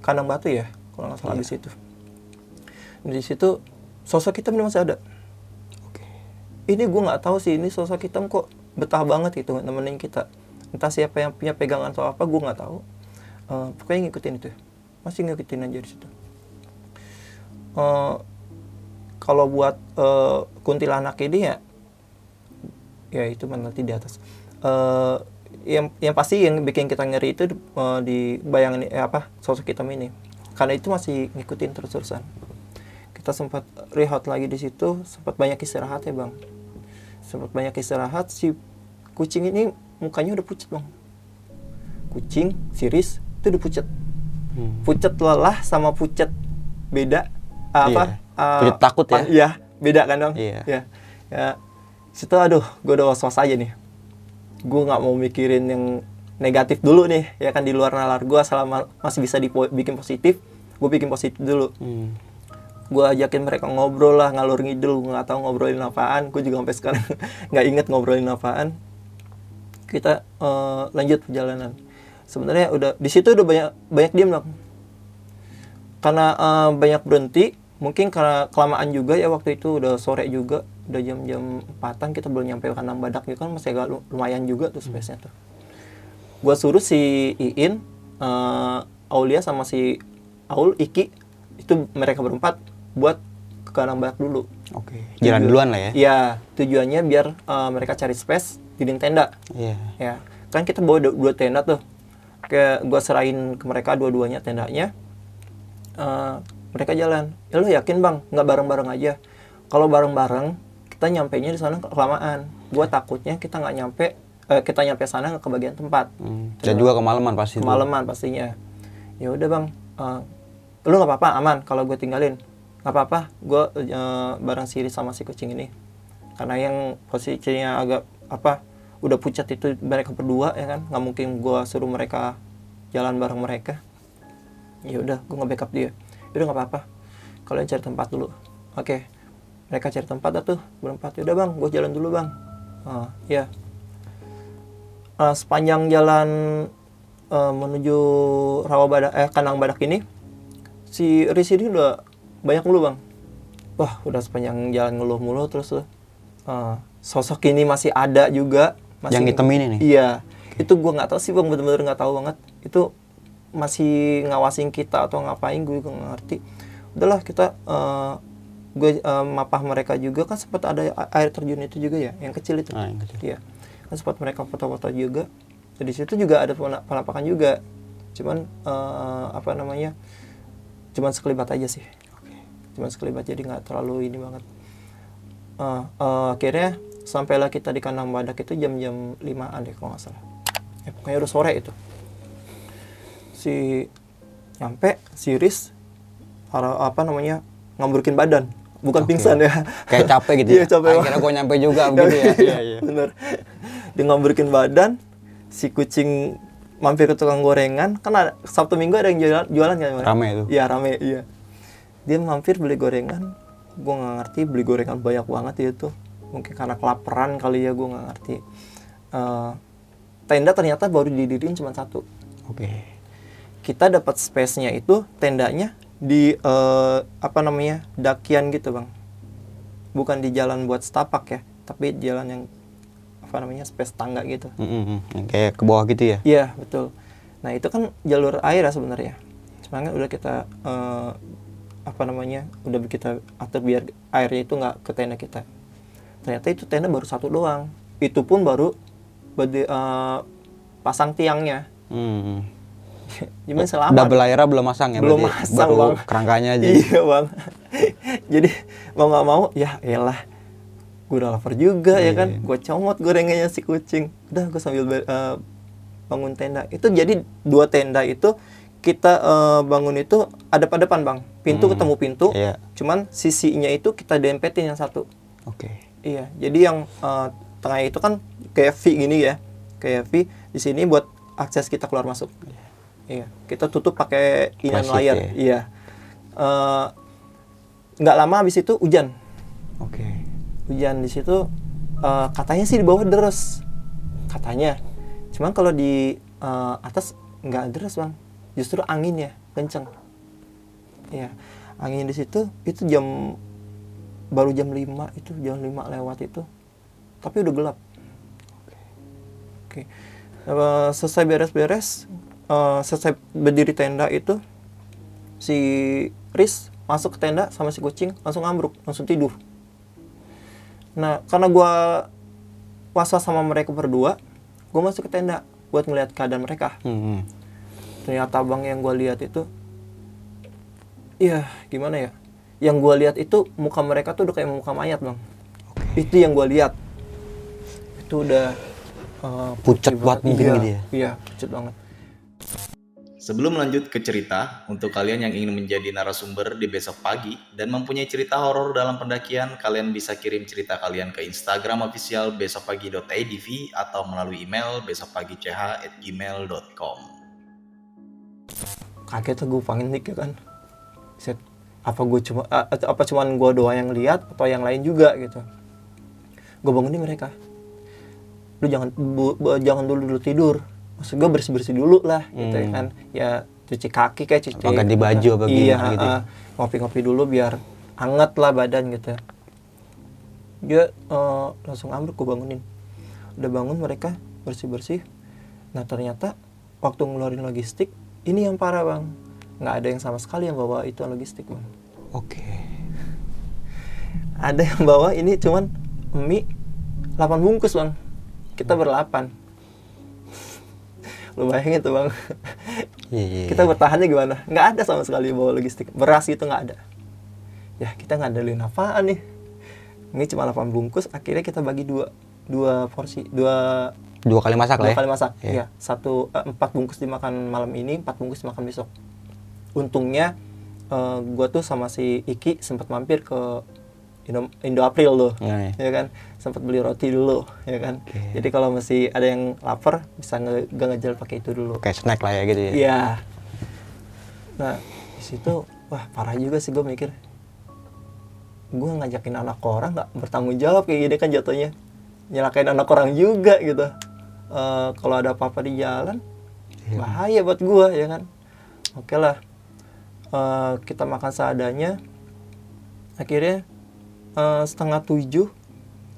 kandang batu ya kalau nggak salah di situ. Di situ sosok hitam ini masih ada. Oke. ini gue nggak tahu sih ini sosok hitam kok betah banget gitu nemenin kita. Entah siapa yang punya pegangan atau apa gue nggak tahu. Eh, pokoknya ngikutin itu. Masih ngikutin aja di situ Eh, kalau buat eh, kuntilanak ini ya ya itu nanti di atas. Eh, yang yang pasti yang bikin kita ngeri itu eh, di bayangan eh, apa sosok hitam ini. Karena itu masih ngikutin terus-terusan. Kita sempat rehat lagi di situ sempat banyak istirahat ya bang. Sempat banyak istirahat si kucing ini mukanya udah pucat bang. Kucing siris itu udah pucat Hmm. pucat lelah sama pucat beda apa Iya. eh, Pucat takut ya? iya beda kan bang Iya. ya ya situ aduh gue udah was was aja nih gue nggak mau mikirin yang negatif dulu nih ya kan di luar nalar gue selama masih bisa dibikin positif gue bikin positif dulu Hmm. gue ajakin mereka ngobrol lah ngalur ngidul nggak tahu ngobrolin apaan gue juga sampai sekarang nggak inget ngobrolin apaan kita eh, lanjut perjalanan sebenarnya udah di situ udah banyak banyak diem dong karena eh, banyak berhenti mungkin karena kelamaan juga ya waktu itu udah sore juga udah jam-jam empatan kita belum nyampe kandang badak itu kan masih agak lu- lumayan juga tuh space-nya tuh gue suruh si Iin eh, Aulia sama si Aul Iki itu mereka berempat buat ke kandang badak dulu Oke. Jalan duluan lah ya. Iya, tujuannya biar eh, mereka cari space dinding tenda. Iya. Ya, kan kita bawa du- dua tenda tuh. Kayak gua serahin ke mereka dua-duanya tendanya. Eh, mereka jalan. Ya lu yakin bang, nggak bareng-bareng aja. Kalau bareng-bareng, kita nyampe nya di sana kelamaan. Gua takutnya kita nggak nyampe, eh, kita nyampe sana nggak kebagian tempat. Hmm. Dan juga kemalaman pasti. Kemalaman pastinya. Ya udah bang, "Eh, lu nggak apa-apa aman kalau gue tinggalin nggak apa-apa gue eh, bareng si Riz sama si kucing ini karena yang posisinya agak apa udah pucat itu mereka berdua ya kan nggak mungkin gue suruh mereka jalan bareng mereka ya udah gue nge backup dia udah nggak apa-apa. Kalian cari tempat dulu. Oke. Mereka cari tempat dah tuh berempat. Udah bang. Gue jalan dulu bang. Ah ya Eh, sepanjang jalan eh, menuju rawa badak eh kandang badak ini si Riz ini udah banyak ngeluh bang. Wah udah sepanjang jalan ngeluh mulu terus tuh. Eh, sosok ini masih ada juga. Masih Yang hitam ini nih? iya. Itu gua nggak tahu sih bang. Bener-bener nggak tahu banget. Itu masih ngawasin kita atau ngapain gue nggak ngerti. Udahlah kita eh, gue eh, mapah mereka juga. Kan sempat ada air terjun itu juga ya yang kecil itu. Ah, yang kecil. iya. Kan sempat mereka foto-foto juga. Di situ juga ada pena- penampakan juga. Cuman eh, apa namanya cuman sekelibat aja sih. Cuman sekelibat jadi nggak terlalu ini banget. Eh, eh, akhirnya sampailah kita di kandang badak itu jam-jam 5an deh kalau nggak salah. Ya, pokoknya udah sore itu si nyampe si Riz para apa namanya ngamburkin badan bukan Oke. pingsan ya Kayak capek gitu Iya, ya. capek Akhirnya gue nyampe juga begitu ya. Iya, iya. bener dia ngamburkin badan si kucing mampir ke tukang gorengan kan ada, sabtu minggu ada yang jualan jualan kan? Rame itu. iya rame iya dia mampir beli gorengan gue nggak ngerti beli gorengan banyak banget dia tuh mungkin karena kelaparan kali ya gue nggak ngerti Eh, tenda ternyata baru didiriin cuma satu Oke. Kita dapat space-nya itu tendanya di eh, apa namanya dakian gitu bang. Bukan di jalan buat setapak ya tapi jalan yang apa namanya space tangga gitu. Mm, mm, mm. Yang Kayak ke bawah gitu ya. iya betul. Nah itu kan jalur air ya sebenarnya. Kan udah kita eh, apa namanya udah kita atur biar airnya itu nggak ke tenda kita. Ternyata itu tenda baru satu doang. Itu pun baru berde- eh, pasang tiangnya. Hmm. gimana selamat Double layernya belum masang ya? belum berarti? masang Baru bang kerangkanya aja. iya bang jadi mau nggak mau ya elah gue udah lapar juga ya kan Iya. gue comot gorengannya si kucing udah gue sambil ber- eh, bangun tenda itu jadi dua tenda itu kita eh, bangun itu ada pada depan bang pintu Hmm. ketemu pintu Iya. cuman sisinya itu kita dempetin yang satu Oke. iya jadi yang eh, tengah itu kan kayak V gini ya kayak V di sini buat akses kita keluar masuk iya kita tutup pakai inan Plastik layar. ya? iya. Eh, nggak lama habis itu hujan. Oke. hujan di situ eh, katanya sih di bawah deras katanya. Cuman kalau di eh, atas nggak deras bang. Justru angin ya kenceng. Iya. Angin di situ itu jam baru jam 5 itu jam 5 lewat itu. Tapi udah gelap. Oke. Eh, selesai beres-beres eh, selesai berdiri tenda itu si Riz masuk ke tenda sama si kucing langsung ambruk langsung tidur Nah, karena gua was-was sama mereka berdua, gua masuk ke tenda buat ngeliat keadaan mereka. Hmm. Ternyata bang yang gua lihat itu, iya gimana ya? Yang gua lihat itu muka mereka tuh udah kayak muka mayat bang. Itu yang gua lihat. Itu udah eh, Pucat banget. mungkin iya, gitu ya? Iya, pucat banget. Sebelum lanjut ke cerita, untuk kalian yang ingin menjadi narasumber di besok pagi dan mempunyai cerita horor dalam pendakian, kalian bisa kirim cerita kalian ke Instagram official besokpagi.idv atau melalui email besokpagi.ch@gmail.com. Kaget gue panik ya kan. Set, apa gue cuma apa cuman gua doang yang lihat atau yang lain juga gitu. Gue bangunin mereka. Lu jangan bu- bu- jangan dulu dulu tidur. Maksud gue bersih bersih dulu lah gitu ya Hmm. kan. Ya cuci kaki kayak cuci. Apa ganti baju apa Iya, gitu ya? ah, ngopi-ngopi dulu biar anget lah badan gitu. Dia eh, langsung ambruk gue bangunin. Udah bangun mereka bersih bersih. Nah ternyata waktu ngeluarin logistik ini yang parah bang. Nggak ada yang sama sekali yang bawa itu logistik bang. Oke. Ada yang bawa ini cuman mie 8 bungkus bang. Kita berlapan. Lu bayangin tuh bang. Iya, iya. kita bertahannya gimana? Nggak ada sama sekali bawa logistik. Beras itu nggak ada. Ya kita ngandelin apaan nih? Mie cuma 8 bungkus. Akhirnya kita bagi dua dua porsi dua dua kali masak lah dua ya. kali masak. Iya. Ya satu eh, empat bungkus dimakan malam ini, empat bungkus dimakan besok. untungnya eh, gua tuh sama si Iki sempat mampir ke Indo, Indo April loh Nah, ya kan sempat beli roti dulu ya kan Oke. jadi kalau masih ada yang lapar bisa nge nggak ngejel pakai itu dulu Kayak snack lah ya gitu ya. Iya. Nah, di situ wah parah juga sih gue mikir. Gue ngajakin anak orang nggak bertanggung jawab kayak gini kan jatuhnya. Nyelakain anak orang juga gitu. Eh, kalau ada apa-apa di jalan, Iya. bahaya buat gue ya kan. Oke lah. Eh, kita makan seadanya. Akhirnya eh, setengah tujuh,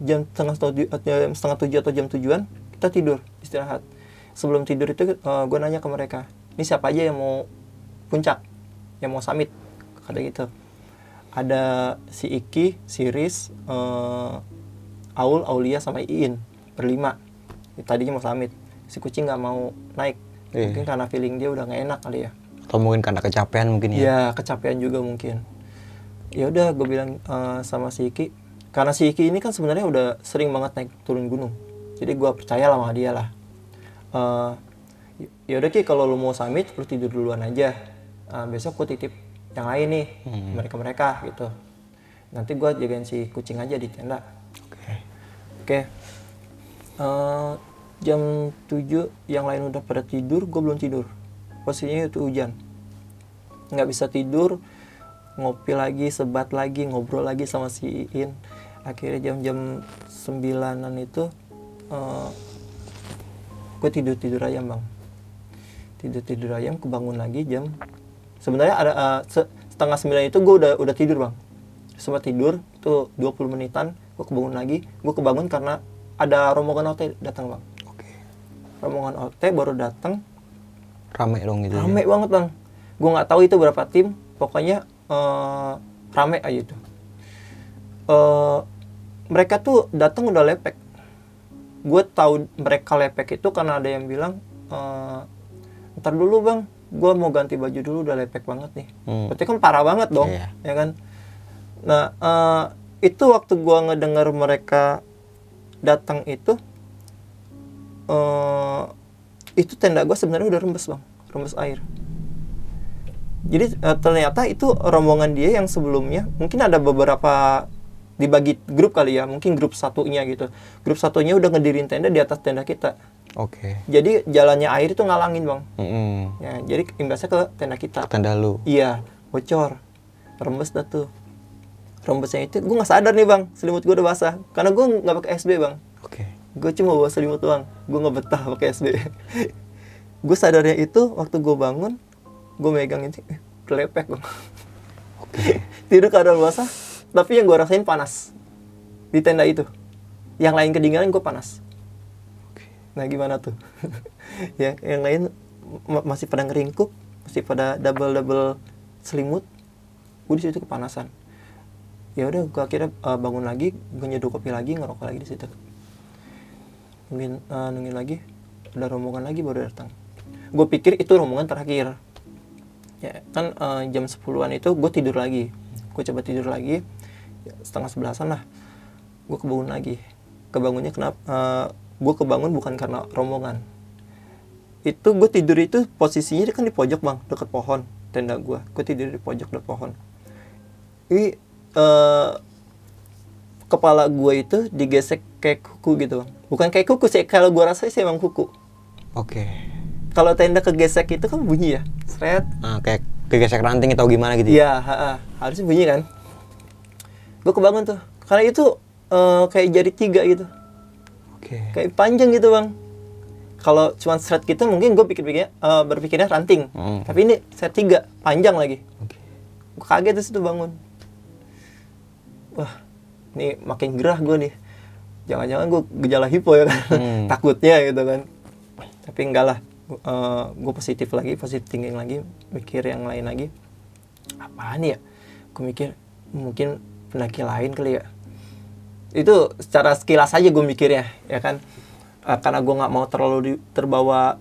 jam setengah tujuh, eh, jam setengah tujuh atau jam tujuan kita tidur istirahat. Sebelum tidur itu gue nanya ke mereka, ini siapa aja yang mau puncak, yang mau summit, kata gitu. Ada si Iki, si Riz, eh, Aul, Aulia sama Iin berlima. Tadinya mau summit, si kucing nggak mau naik. Iya. Mungkin karena feeling dia udah nggak enak kali ya. Atau mungkin karena kecapean mungkin ya. Iya, kecapean juga mungkin. Ya udah, gue bilang eh, sama si Iki, karena si Iki ini kan sebenarnya udah sering banget naik turun gunung. Jadi gue percaya lah sama dia lah. Eh, ya udah Ki, kalau lu mau summit, lu tidur duluan aja. Eh, besok gue titip yang lain nih, mereka mereka gitu. Nanti gue jagain si kucing aja di tenda. Oke. Oke. Eh, jam 7 yang lain udah pada tidur, gue belum tidur. Posisinya itu hujan. Nggak bisa tidur, ngopi lagi, sebat lagi, ngobrol lagi sama si Iin. Akhirnya jam-jam 9-an itu gue tidur-tidur ayam bang. Tidur-tidur ayam, kebangun lagi jam sebenarnya ada eh, se- setengah sembilan itu gue udah udah tidur bang sempat tidur itu 20 menitan gue kebangun lagi gue kebangun karena ada rombongan OT datang bang Oke. rombongan OT baru datang Rame dong gitu. ya. rame banget bang gue nggak tahu itu berapa tim pokoknya eh, rame aja itu Eh, mereka tuh datang udah lepek. Gue tahu mereka lepek itu karena ada yang bilang eh, ntar dulu bang. Gue mau ganti baju dulu udah lepek banget nih. Hmm. berarti kan parah banget dong Iya. ya kan? Nah eh, itu waktu gue ngedengar mereka datang itu eh itu tenda gue sebenarnya udah rembes bang. Rembes air. Jadi eh, ternyata itu rombongan dia yang sebelumnya mungkin ada beberapa dibagi grup kali ya mungkin grup satunya gitu. Grup satunya udah ngedirin tenda di atas tenda kita. Oke. jadi jalannya air itu ngalangin bang. Mm-mm. ya jadi imbasnya ke tenda kita. Tenda lu. iya bocor. Rembes dah tuh. Rembesnya itu gue nggak sadar nih bang. Selimut gue udah basah. Karena gue nggak pakai SB bang. Oke. gue cuma bawa selimut doang. Gue nggak betah pakai SB gue sadarnya itu waktu gue bangun gue megang ini eh, kelepek bang. Tidur keadaan basah tapi yang gue rasain panas. Di tenda itu. Yang lain kedinginan gue panas. Nah gimana tuh? Yang yang lain ma- masih pada ngeringkuk masih pada double double selimut. Gue di situ kepanasan. Ya udah gue akhirnya uh, bangun lagi gue nyeduh kopi lagi ngerokok lagi di situ. Nungguin uh, nungguin lagi ada rombongan lagi baru datang. Gue pikir itu rombongan terakhir. Ya kan uh, jam 10-an itu gue tidur lagi. Gue coba tidur lagi. ya, setengah sebelasan lah. Gue kebangun lagi. Kebangunnya kenapa uh, gue kebangun bukan karena rombongan. Itu gue tidur itu posisinya kan di pojok bang deket pohon tenda gue gue tidur di pojok deket pohon. Ini eh, kepala gue itu digesek kayak kuku gitu bang. Bukan kayak kuku sih kalau gue rasa sih emang kuku. Oke. kalau tenda kegesek itu kan bunyi ya. Seret. Ah, kayak kegesek ranting atau gimana gitu. ya? iya ha -ha. harusnya bunyi kan gue kebangun tuh. Karena itu eh, kayak jari tiga gitu. Oke. kayak panjang gitu bang. Kalau cuma seret gitu mungkin gue pikir-pikirnya eh, berpikirnya ranting. Hmm. tapi ini seret tiga panjang lagi. Oke. gue kaget di situ bangun. Wah ini makin gerah gue nih. Jangan-jangan gue gejala hipo ya kan? Hmm. takutnya gitu kan. Tapi enggak lah. Gue positif lagi positif thinking lagi mikir yang lain lagi. Apaan ya? Gue mikir mungkin pendaki lain kali ya. Itu secara sekilas aja gue mikirnya ya kan? Eh, karena gue nggak mau terlalu di- terbawa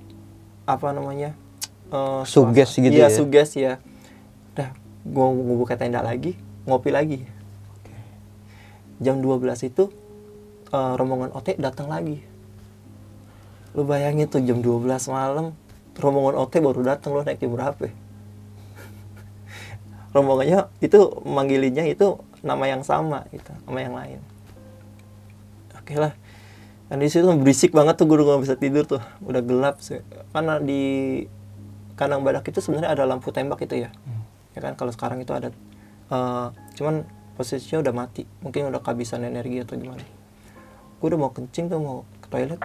apa namanya eh, Suges gitu iya, ya? suges ya udah gue buka tenda lagi ngopi lagi. Jam 12 itu eh, rombongan OT datang lagi. Lu bayangin tuh jam 12 malam rombongan OT baru datang lu naik jam berapa? Ya? rombongannya itu manggilinnya itu nama yang sama gitu sama yang lain. Oke lah. Dan di situ berisik banget tuh gue udah gak bisa tidur tuh. Udah gelap sih. Karena di kandang badak itu sebenarnya ada lampu tembak itu ya. Ya kan kalau sekarang itu ada Eh, cuman posisinya udah mati. Mungkin udah kehabisan energi atau gimana. Gue udah mau kencing tuh mau ke toilet.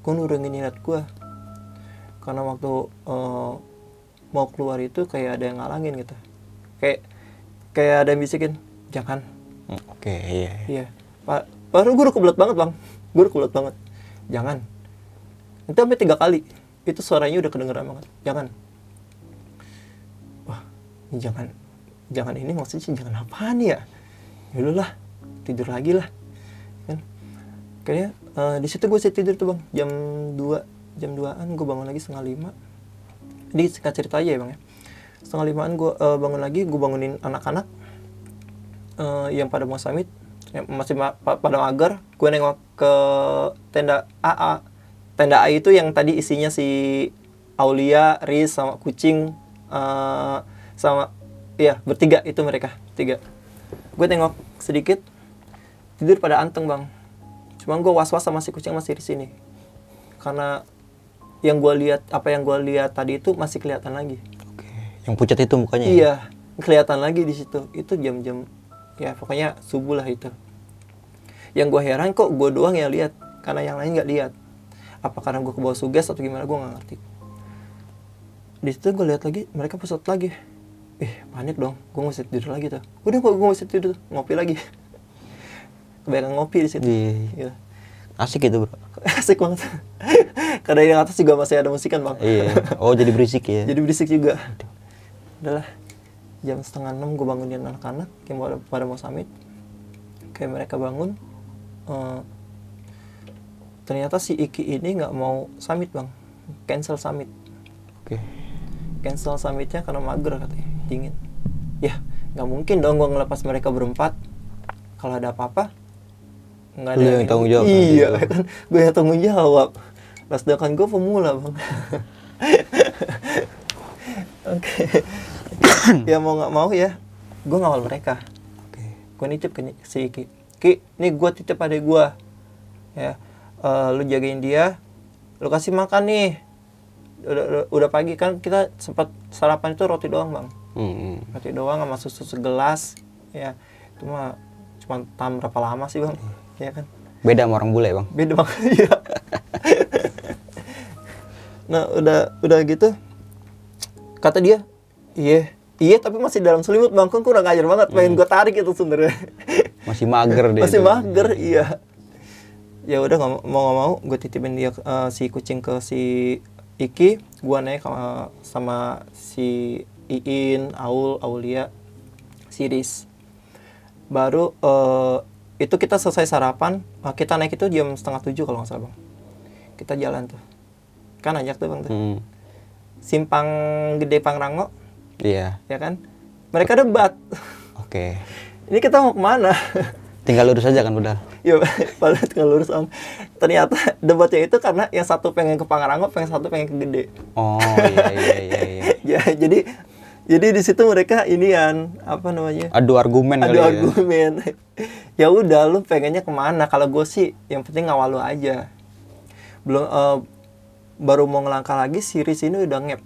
Gue nurungin niat gue karena waktu eh, mau keluar itu kayak ada yang ngalangin gitu. Kayak kayak ada yang bisikin jangan Hmm, Oke, iya. iya. Pak baru gue udah kebelet banget bang. Gue udah kebelet banget. Jangan. Itu sampai tiga kali. Itu suaranya udah kedengeran banget. Jangan. Wah ini jangan jangan ini maksudnya jangan apaan ya? Ya lah tidur lagi lah. Kan? Kayaknya eh, di situ gue sih tidur tuh bang. Jam 2 jam 2an gue bangun lagi setengah lima. Ini singkat cerita aja ya bang ya. Setengah limaan gue eh, bangun lagi gue bangunin anak-anak eh, yang pada mau summit yang masih ma- pa- pada mager gue nengok ke tenda AA tenda A itu yang tadi isinya si Aulia, Riz sama kucing eh, sama iya bertiga itu mereka tiga gue tengok sedikit tidur pada anteng bang cuma gue was was sama si kucing masih di sini karena yang gue lihat apa yang gue lihat tadi itu masih kelihatan lagi Oke. Yang pucat itu mukanya. ya? Iya, kelihatan lagi di situ. Itu jam-jam ya pokoknya subuh lah itu. Yang gue heran kok gue doang yang lihat, karena yang lain nggak lihat. Apa karena gue kebawa suges atau gimana gue nggak ngerti. Di situ gue lihat lagi mereka pesat lagi. Eh panik dong, gue nggak bisa tidur lagi tuh. Udah kok gue nggak bisa tidur, ngopi lagi. Kebanyakan ngopi di situ. Iya. Iya. Asik itu, Bro. Asik banget. Karena yang atas juga masih ada musikan bang. Iya. Oh, jadi berisik ya. jadi berisik juga udahlah jam setengah enam gue bangunin anak-anak yang pada, pada mau summit. Kayak mereka bangun eh, ternyata si Iki ini nggak mau summit bang. Cancel summit. Oke. cancel summitnya karena mager katanya. Dingin. Ya nggak mungkin dong gue ngelepas mereka berempat. Kalau ada apa-apa nggak Lu yang tanggung jawab iya kan. Gue yang tanggung jawab. Sedangkan gue pemula bang. Oke ya mau nggak mau ya gue ngawal mereka. Oke. gue nitip ke si Ki Ki ini gue titip adek gue ya eh, lu jagain dia lu kasih makan nih. Udah, udah, udah pagi kan kita sempat sarapan itu roti doang bang. Hmm. roti doang sama susu segelas ya. Itu mah cuma tahan berapa lama sih bang? Ya kan? Beda sama orang bule, Bang. beda banget ya nah udah udah gitu kata dia iya iya tapi masih dalam selimut bang kan kurang ajar banget. Pengen gue tarik itu sebenarnya. Masih mager dia. masih tuh. mager iya. Ya udah mau mau nggak mau gue titipin dia eh, si kucing ke si Iki. Gue naik sama, sama si Iin Aul Aulia Siris baru eh, itu kita selesai sarapan. Eh, kita naik itu jam setengah tujuh kalau nggak salah bang. Kita jalan tuh. Kan ajak tuh bang tuh. Hmm. simpang gede Pangrango Iya. ya kan mereka debat Oke. ini kita mau ke mana Tinggal lurus aja kan udah. ya padahal tinggal lurus om ternyata debatnya itu karena yang satu pengen ke Pangrango pengen satu pengen ke Gede Oh, iya iya iya iya. ya jadi jadi di situ mereka inian apa namanya Adu argumen kali ada ya. argumen ya udah lu pengennya ke mana kalau gue sih yang penting ngawal lu aja belum eh, baru mau ngelangkah lagi si Riz ini udah ngep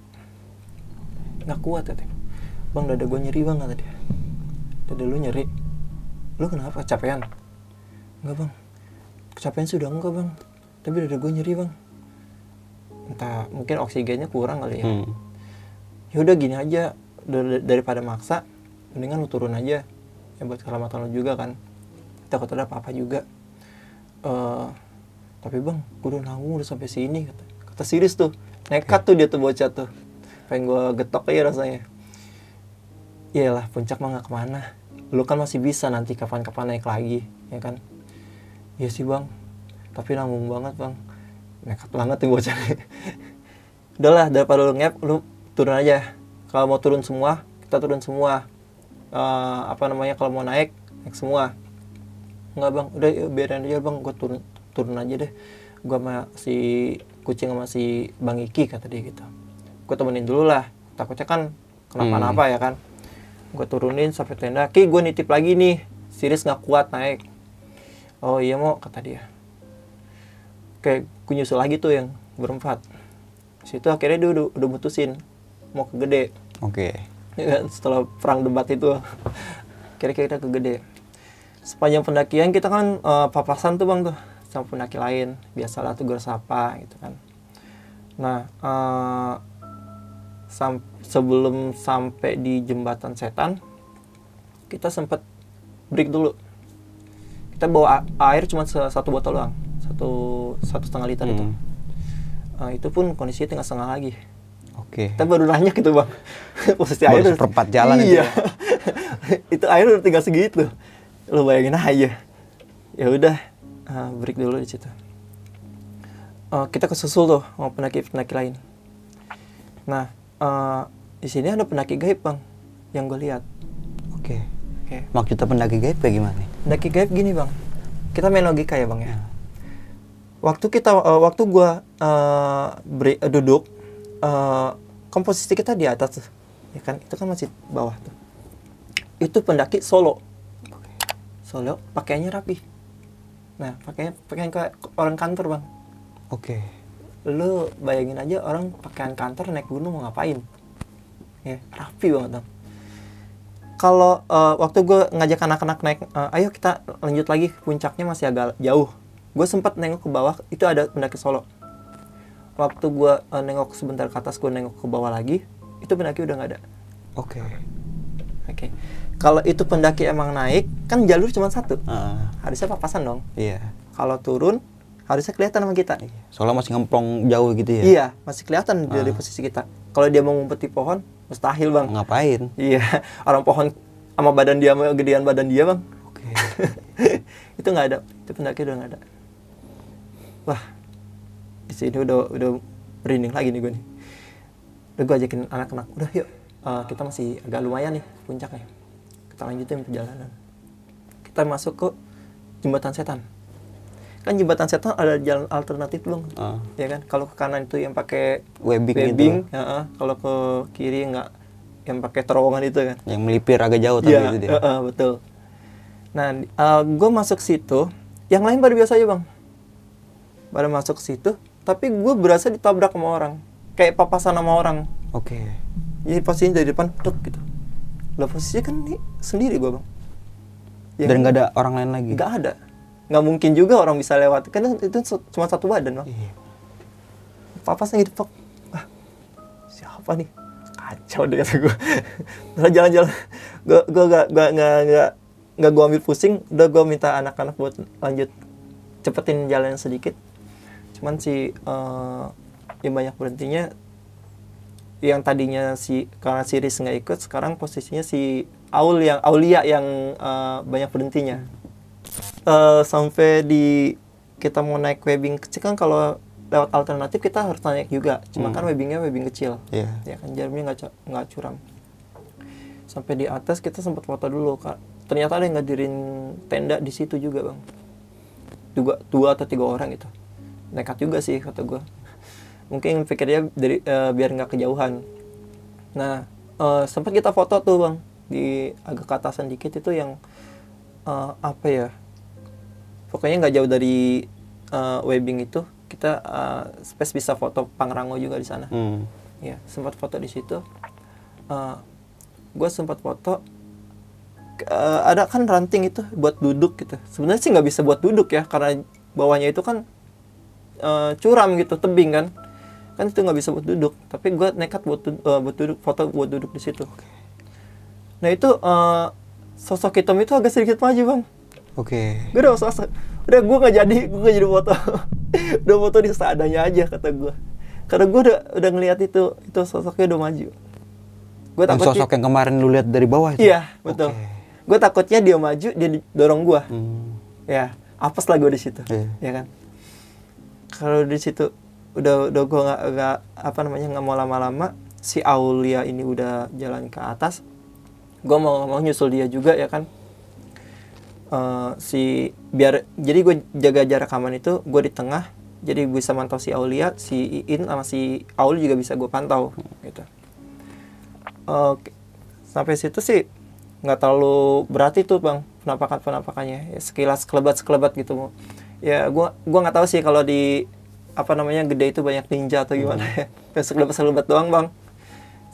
nggak kuat ya bang dada gue nyeri bang kata dia dada lu nyeri. Lu kenapa? Kecapean enggak bang. Kecapean sih udah enggak bang. Tapi dada gue nyeri bang. Entah mungkin oksigennya kurang kali ya. Hmm. ya udah gini aja. Dar- daripada maksa mendingan lu turun aja. Ya buat keselamatan lu juga kan. Takut ada apa-apa juga. Eh tapi bang gue udah nanggung udah sampai sini kata kata Siris tuh. Nekat tuh dia tuh bocah tuh pengen gue getok aja rasanya. Iyalah puncak mah nggak ke mana. Lu kan masih bisa nanti kapan-kapan naik lagi ya kan? Iya sih bang. Tapi nanggung banget bang. Nekat banget tuh bocah udahlah daripada lu ngep lu turun aja. Kalau mau turun semua kita turun semua. Eh, apa namanya kalau mau naik naik semua. Nggak bang. Udah biarin aja bang. Gue turun turun aja deh. Gue sama si kucing sama si bang Iki kata dia gitu gue temenin dulu lah. Takutnya kan kenapa-napa ya kan. Gue turunin sampai tenda. Ki gue nitip lagi nih. Siris nggak kuat naik. Oh iya mau kata dia. Kayak gue nyusul lagi tuh yang berempat. Situ akhirnya dia udah, udah mutusin mau ke gede. Oke. Ya kan, setelah perang debat itu. Kira-kira ke gede. Sepanjang pendakian kita kan eh, papasan tuh bang tuh. Sama pendaki lain. Biasalah tuh sapa gitu kan. Nah eh, sam- sebelum sampai di jembatan setan kita sempat break dulu. Kita bawa air cuma satu botol doang satu satu setengah liter itu. Hmm. Eh, itu pun kondisinya tinggal setengah lagi. Oke. kita baru nanya gitu bang. Posisi Baru air seperempat jalan iya. Itu air udah tinggal segitu. Lo bayangin aja. Ya udah eh, break dulu di situ. Eh, kita kesusul tuh sama pendaki pendaki lain. Nah eh, di sini ada pendaki gaib bang yang gue lihat Oke. Oke. Maksudnya pendaki gaib kayak gimana? nih? pendaki gaib gini bang kita main logika ya bang ya waktu kita eh, waktu gua eh, bre- eh, duduk eh, komposisi kita di atas tuh ya kan itu kan masih bawah tuh itu pendaki solo solo pakaiannya rapi nah pakaian pakaian kayak orang kantor bang Oke. Lu bayangin aja orang pakaian kantor naik gunung mau ngapain? Ya rapi banget dong. Kalau eh, waktu gue ngajak anak-anak naik eh, ayo kita lanjut lagi puncaknya masih agak jauh. Gue sempat nengok ke bawah itu ada pendaki solo. Waktu gue eh, nengok sebentar ke atas gue nengok ke bawah lagi itu pendaki udah nggak ada. Oke. oke. Kalau itu pendaki emang naik kan jalur cuma satu. Ah, harusnya papasan dong. Iya. kalau turun harusnya kelihatan sama kita Soalnya masih ngemplong jauh gitu ya. Iya, masih kelihatan dari Ah. posisi kita. Kalau dia mau ngumpet di pohon, mustahil bang. Ngapain? Iya, orang pohon sama badan dia sama gedean badan dia bang. Oke. itu nggak ada, itu pendaki udah nggak ada. Wah, di sini udah udah merinding lagi nih gue nih. Udah gue ajakin anak-anak, udah yuk, eh, kita masih agak lumayan nih puncaknya. Kita lanjutin perjalanan. Kita masuk ke jembatan setan. Kan jembatan setan ada jalan alternatif belum? Ah. Ya kan, kalau ke kanan itu yang pakai Webbing, webbing, gitu. heeh. kalau ke kiri nggak yang pakai terowongan itu kan. Yang melipir agak jauh tapi Iya, itu dia. heeh, betul. Nah, gue masuk situ, yang lain pada biasa aja bang, pada masuk situ, tapi gue berasa ditabrak sama orang, kayak papasan sama orang. Oke. Jadi posisinya dari depan, tuk gitu. Lah posisinya kan nih sendiri gue bang. Ya, Dan nggak ada orang lain lagi. nggak ada, nggak mungkin juga orang bisa lewat, kan itu cuma satu badan bang. Iya. papasnya gitu pak. Ah, siapa nih? Kacau deh kata gue udah jalan-jalan. Gue gue gak gak gak gak gak gue ambil pusing. Udah gue minta anak-anak buat lanjut cepetin jalan sedikit. Cuman si eh, yang banyak berhentinya yang tadinya si karena si Riz nggak ikut sekarang posisinya si Aul yang Aulia yang eh, banyak berhentinya Eh, sampai di kita mau naik webbing kecil kan kalau lewat alternatif kita harus naik juga. Cuma Hmm. kan webbingnya webbing kecil. Iya. ya kan jarumnya nggak nggak curam. Sampai di atas kita sempat foto dulu kak. Ternyata ada yang ngadirin tenda di situ juga bang. Dua dua atau tiga orang itu nekat juga sih kata gue mungkin pikirnya dari eh, biar nggak kejauhan. Nah eh, sempat kita foto tuh bang di agak ke atasan dikit itu yang eh, apa ya? Pokoknya nggak jauh dari eh, webbing itu kita eh, space bisa foto pangrango juga di sana. Hmm. ya sempat foto di situ. Gue sempat foto eh, ada kan ranting itu buat duduk gitu. Sebenarnya sih nggak bisa buat duduk ya karena bawahnya itu kan eh, curam gitu tebing kan. Kan itu nggak bisa buat duduk. Tapi gue nekat buat eh, buat duduk foto buat duduk di situ. Nah itu eh, sosok hitam itu agak sedikit maju bang Oke. gue udah sosok udah gue nggak jadi gue nggak jadi foto udah foto di seadanya aja kata gue karena gue udah udah ngeliat itu itu sosoknya udah maju gue takut sosok yang kemarin lu lihat dari bawah itu. iya betul Oke. gue takutnya dia maju dia di- dorong gue Hmm. ya apes lah gue di situ Iya. ya kan kalau di situ udah udah gue nggak apa namanya nggak mau lama-lama si Aulia ini udah jalan ke atas gue mau mau nyusul dia juga ya kan? Eh, si biar jadi gue jaga jarak aman itu gue di tengah jadi bisa mantau si Aulia si Iin sama si Aul juga bisa gue pantau gitu. Oke sampai situ sih nggak terlalu berarti tuh bang penampakan penampakannya ya, sekilas kelebat sekelebat gitu ya gua gua nggak tahu sih kalau di apa namanya gede itu banyak ninja atau gimana ya. Sekelebat sekelebat doang bang.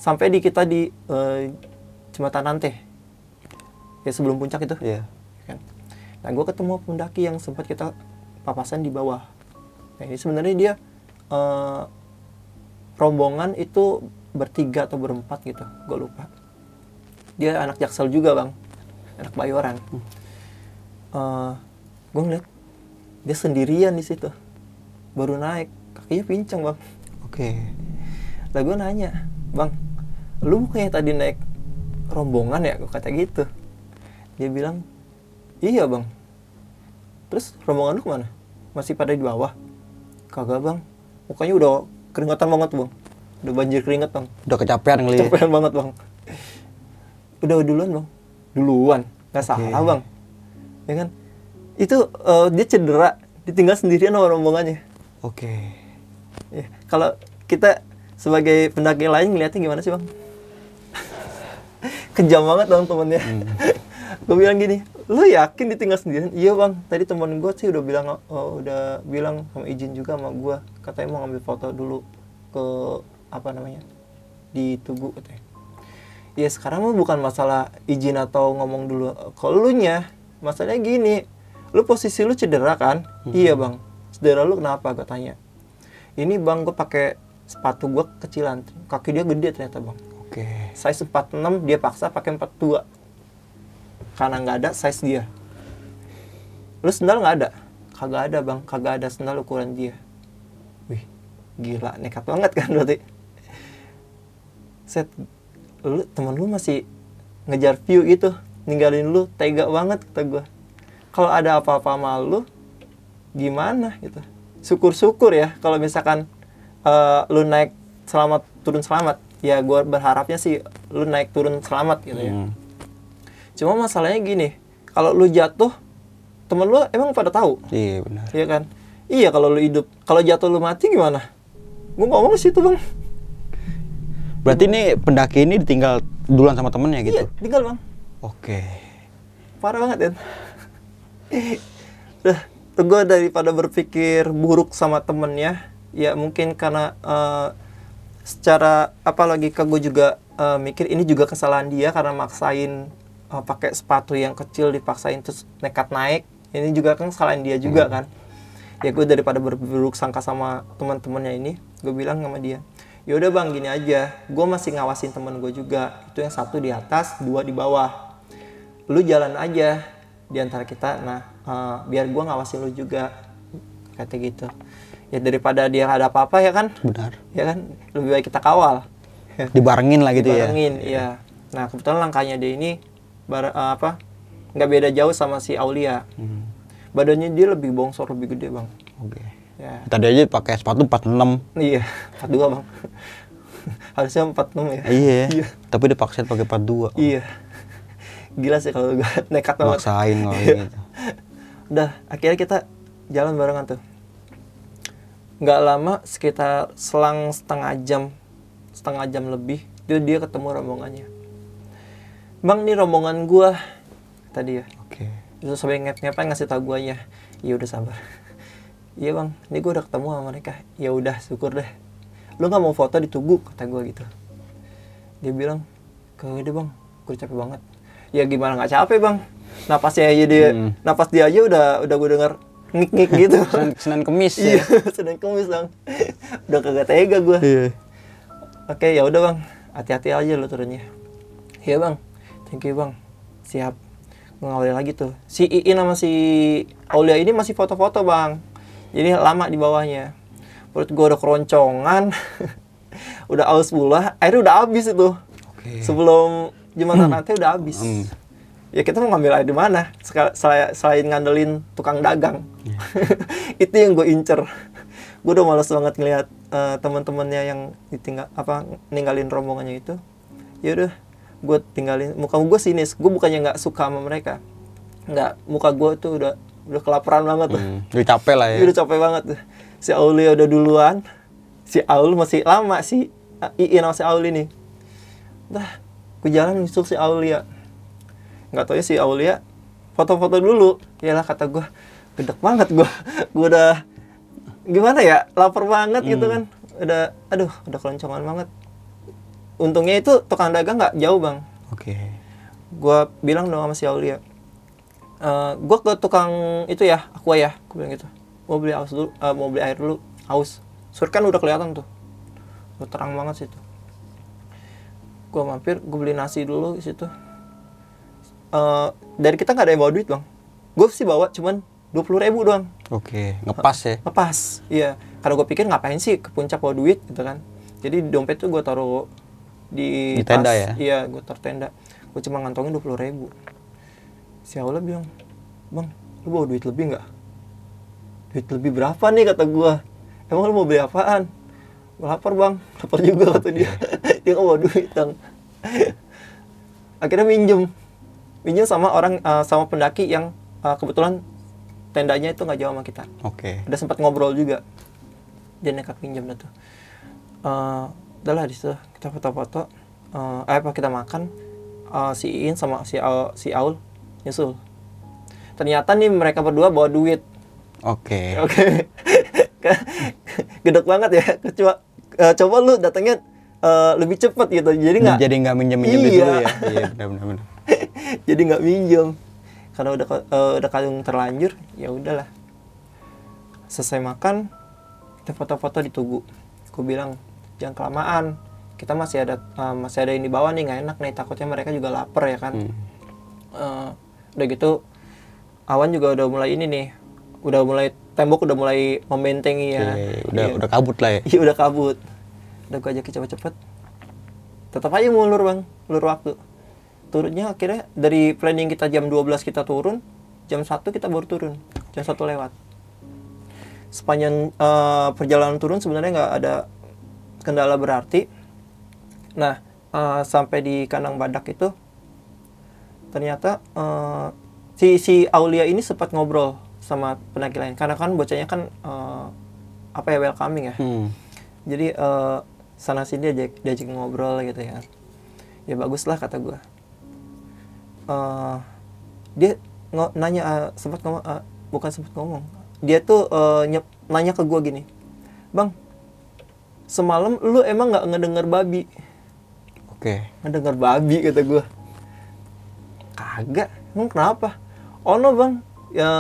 Sampai di kita di eh, jembatan Nante ya sebelum puncak itu Iya. kan. Nah, gue ketemu pendaki yang sempat kita papasan di bawah. Nah, ini sebenarnya dia eh, rombongan itu bertiga atau berempat gitu, gue lupa. Dia anak jaksel juga bang, anak bayoran. gue ngeliat dia sendirian di situ, baru naik, kakinya pincang bang. Oke. Lah gue nanya, bang, lu bukannya tadi naik rombongan ya? Gue kata gitu. Dia bilang, iya bang. Terus rombongan lu ke mana? Masih pada di bawah? Kagak bang. Mukanya udah keringatan banget bang. Udah banjir keringat bang. Udah kecapean kali ya. Capean banget bang. Udah duluan bang. Duluan. Gak salah bang. Ya kan? Itu eh, dia cedera. Ditinggal sendirian sama rombongannya. Oke. Ya, kalau kita sebagai pendaki lain ngeliatnya gimana sih bang? Kejam banget dong temennya. gue bilang gini, lu yakin ditinggal sendirian? Iya bang, tadi temen gue sih udah bilang, oh, udah bilang sama izin juga sama gue, katanya mau ngambil foto dulu ke apa namanya di Tugu katanya. Ya sekarang mah bukan masalah izin atau ngomong dulu. Kalau lu nya, masalahnya gini, lu posisi lu cedera kan? Iya bang. Cedera lu kenapa? Gue tanya ini bang gue pakai sepatu gue kecilan kaki dia gede ternyata bang Oke. size 46 dia paksa pakai 42 karena nggak ada size dia. Lu sendal nggak ada? Kagak ada bang. Kagak ada sendal ukuran dia. Wih gila. Nekat banget kan berarti. Set. Lu temen lu masih ngejar view gitu. Ninggalin lu tega banget kata gue kalau ada apa-apa sama lu gimana gitu? Syukur-syukur ya kalau misalkan eh, lu naik selamat turun selamat ya gue berharapnya sih lu naik turun selamat gitu ya Hmm. cuma masalahnya gini kalau lu jatuh temen lu emang pada tahu Iya benar. Iya kan iya kalau lu hidup kalau jatuh lu mati gimana gue ngomong sih situ bang Berarti ini pendaki ini ditinggal duluan sama temennya gitu. iya tinggal bang Oke. parah banget ya Udah, gue daripada berpikir buruk sama temennya, ya mungkin karena eh, secara apa logika gue juga eh, mikir ini juga kesalahan dia karena maksain eh, pakai sepatu yang kecil dipaksain terus nekat naik. Ini juga kan kesalahan dia juga kan. Ya gue daripada berburuk sangka sama teman-temannya ini, gue bilang sama dia, ya udah bang gini aja, gue masih ngawasin temen gue juga. Itu yang satu di atas, dua di bawah lu jalan aja di antara kita nah eh, biar gua ngawasin lu juga kata gitu ya daripada dia ada apa-apa ya kan Benar. ya kan lebih baik kita kawal Dibarengin lah gitu ya. barengin iya nah kebetulan langkahnya dia ini bar- eh, apa nggak beda jauh sama si Aulia Hmm. badannya dia lebih bongsor lebih gede bang Oke. ya Tadi aja pakai sepatu 46. iya 42 bang harusnya 46 ya Iya. Iya. Tapi dia pakai 42. iya gila sih kalau gue nekat banget Maksain kalau Iya. gitu. udah akhirnya kita jalan barengan tuh nggak lama sekitar selang setengah jam setengah jam lebih dia dia ketemu rombongannya. Bang ini rombongan gua tadi ya Oke. terus sampai ngep ngapain ngasih tau guanya. Ya udah sabar. Iya bang. Ini gua udah ketemu sama mereka. Ya udah syukur deh. Lu nggak mau foto di tugu kata gua gitu. Dia bilang kagak deh bang. Gue capek banget. Ya gimana nggak capek bang. Napasnya aja dia Hmm. napas dia aja udah udah gue denger ngik ngik gitu. Senin, Senin Kemis iya ya. sedang kemis bang udah kagak tega gue Iya. oke ya udah bang. Hati-hati aja lo turunnya. Iya bang. Thank you bang. Siap. Ngawalin lagi tuh. Si Iin sama si Aulia ini masih foto-foto bang. Jadi lama di bawahnya. Perut gue udah keroncongan. Udah aus pula. Airnya udah habis itu. Oke. sebelum jembatan nanti udah habis. Hmm. Ya kita mau ngambil air di mana selain, selain ngandelin tukang dagang Iya. itu yang gue incer gue udah males banget ngeliat eh, teman-temannya yang ditinggal apa ninggalin rombongannya itu ya udah gue tinggalin muka gue sinis gue bukannya nggak suka sama mereka nggak muka gue tuh udah udah kelaparan banget tuh Hmm. Udah capek lah ya. Udah capek banget tuh. Si Aulia udah duluan. Si Aul masih lama si Iin sama si Aul ini. Dah, gue jalan nyusul si Aulia. Nggak tahu ya si Aulia foto-foto dulu. Yalah kata gue gedek banget gue gue udah gimana ya lapar banget gitu kan. Udah aduh udah keloncongan banget. Untungnya itu tukang dagang nggak jauh bang. Oke. gue bilang dong sama si Aulia eh gue ke tukang itu ya aqua ya gue bilang gitu. Mau beli haus dulu eh, mau beli air dulu haus surut kan udah kelihatan tuh. Udah terang banget situ. Gue mampir gue beli nasi dulu di situ Eh dari kita nggak ada yang bawa duit bang. Gue sih bawa cuman dua puluh ribu doang. Oke, ngepas ya. lepas iya. Karena gue pikir ngapain sih ke puncak bawa duit gitu kan. Jadi di dompet tuh gue taruh di, Di tenda tas. ya? iya gue taruh tenda. Gue cuma ngantongin dua puluh ribu. Si Aula bilang bang lu bawa duit lebih nggak? Duit lebih berapa nih? kata gue emang lu mau beli apaan? Gue lapar bang. Lapar juga kata dia. Dia nggak bawa duit bang. Akhirnya minjem minjem sama orang eh, sama pendaki yang eh, kebetulan tendanya itu nggak jauh sama kita Oke. udah sempat ngobrol juga dia nekat pinjam dah tuh Eh, udah lah di situ kita foto-foto Eh, eh apa kita makan Eh, si Iin sama si Aul, si Aul nyusul ternyata nih mereka berdua bawa duit Oke. oke gedek banget ya coba eh, coba lu datangnya eh, lebih cepat gitu jadi nggak Jadi nggak minjem-minjem Iya. dulu ya. Iya, benar-benar. jadi nggak minjem karena udah eh, udah kadung terlanjur ya udahlah selesai makan kita foto-foto di tugu aku bilang jangan kelamaan kita masih ada eh, masih ada yang di bawah nih nggak enak nih takutnya mereka juga lapar ya kan Hmm. Eh, udah gitu awan juga udah mulai ini nih udah mulai tembok udah mulai membentengi ya Oke, udah Iya. udah kabut lah ya. Iya udah kabut. Udah gue ajakin cepet-cepet. Tetap aja ngulur bang, ngulur waktu. Turunnya akhirnya dari planning kita jam 12 kita turun, jam 1 kita baru turun, jam 1 lewat. Sepanjang eh, perjalanan turun sebenarnya nggak ada kendala berarti. Nah eh, sampai di kandang badak itu ternyata eh, si si Aulia ini sempat ngobrol sama pendaki lain karena kan bocahnya kan eh, apa ya welcoming ya Hmm. jadi eh, sana sini diajak diajak ngobrol gitu ya ya bagus lah kata gue Eh, dia nanya eh, sempat ngomong eh, bukan sempat ngomong. Dia tuh eh, nyep- nanya ke gue gini bang semalam lu emang nggak ngedenger babi? Oke. ngedenger babi kata gue kagak emang kenapa? Oh no bang ya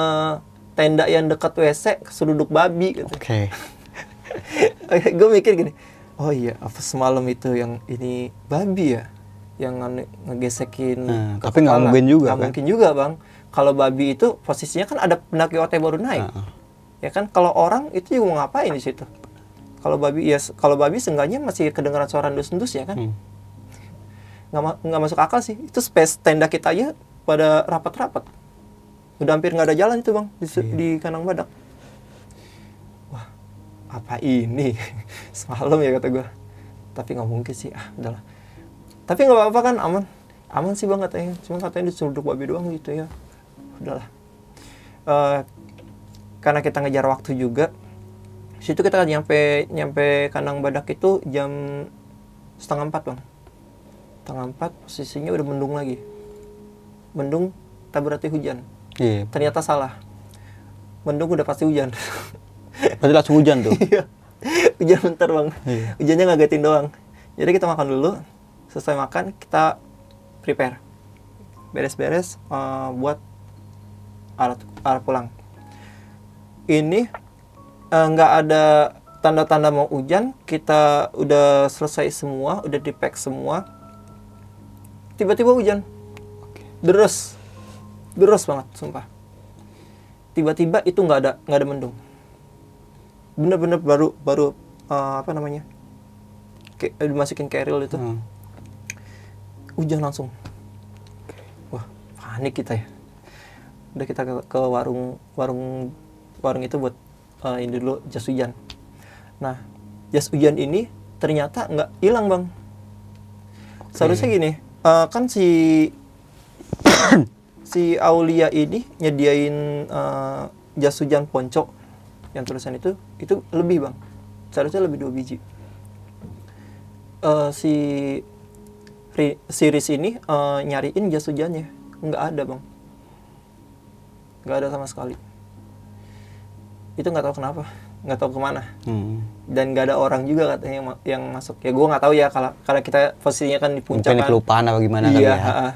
tenda yang dekat WC keseruduk babi gitu Oke. gue mikir gini oh iya apa semalam itu yang ini babi ya yang nge- ngegesekin Nah, tapi nggak mungkin juga, Nggak kan? mungkin juga bang. Kalau babi itu posisinya kan ada pendaki OT baru naik. Heeh. ya kan? Kalau orang itu juga mau ngapain di situ? Kalau babi ya kalau babi seenggaknya masih kedengaran suara endus-endus ya kan? Hmm. nggak ma- nggak masuk akal sih. Itu space tenda kita aja pada rapat-rapat. Udah hampir nggak ada jalan itu bang di, Iya. di kandang badak. Wah apa ini? Semalam ya kata gue tapi nggak mungkin sih. Ah udahlah tapi nggak apa-apa kan aman. Aman sih bang katanya cuma katanya diseruduk babi doang gitu ya. Udahlah. Eh, karena kita ngejar waktu juga situ kita nyampe nyampe kandang badak itu jam setengah empat bang. Setengah empat posisinya udah mendung lagi. Mendung tak berarti hujan. Iya. ternyata salah. Mendung udah pasti hujan. Berarti langsung hujan tuh. Iya. hujan bentar bang. Iya. hujannya ngagetin doang. Jadi kita makan dulu selesai makan kita prepare. Beres-beres eh, buat arah arah pulang. Ini eh, nggak ada tanda-tanda mau hujan. Kita udah selesai semua udah di pack semua. Tiba-tiba hujan. Deras deras banget sumpah. Tiba-tiba itu nggak ada nggak ada mendung. Bener-bener baru baru eh, apa namanya? Kayak dimasukin keril itu. Hmm. Hujan langsung. Wah panik kita ya. Udah kita ke, ke warung warung warung itu buat eh, ini dulu jas hujan. Nah jas hujan ini ternyata nggak hilang bang. Seharusnya gini eh, kan si si Aulia ini nyediain eh, jas hujan ponco yang tulisan itu itu lebih bang. Seharusnya lebih dua biji. Eh, si Riz ini eh, nyariin jas hujannya nggak ada bang nggak ada sama sekali itu nggak tahu kenapa nggak tahu ke mana Hmm. dan nggak ada orang juga katanya yang, yang masuk ya gue nggak tahu ya kalau karena kita posisinya kan di puncak Mungkin kan. kelupaan apa gimana iya ya. ha-ha.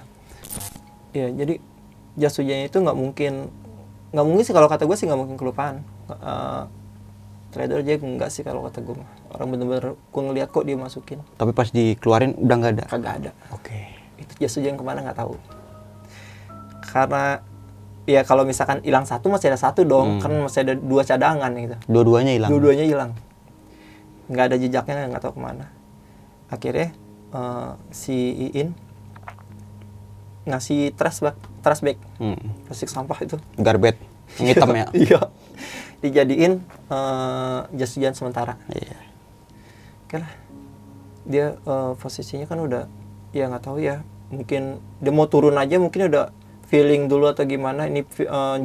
Iya, jadi jas hujannya itu nggak mungkin nggak mungkin sih kalau kata gue sih nggak mungkin kelupaan Eh, trader aja enggak sih kalau kata gue mah. orang bener-bener gue ngeliat kok dia masukin Tapi pas dikeluarin udah nggak ada. kagak ada Oke. itu jas hujan ke mana nggak tahu karena ya kalau misalkan hilang satu masih ada satu dong kan masih ada dua cadangan gitu Dua-duanya hilang. dua-duanya hilang nggak ada jejaknya nggak tahu ke mana akhirnya eh, si Iin ngasih trash bag trash bag Hmm. plastik sampah itu Garbet. Yang hitam ya. iya dijadiin eh, jas hujan sementara. Iya. oke lah. Dia eh, posisinya kan udah ya nggak tahu ya mungkin dia mau turun aja mungkin udah feeling dulu atau gimana ini eh,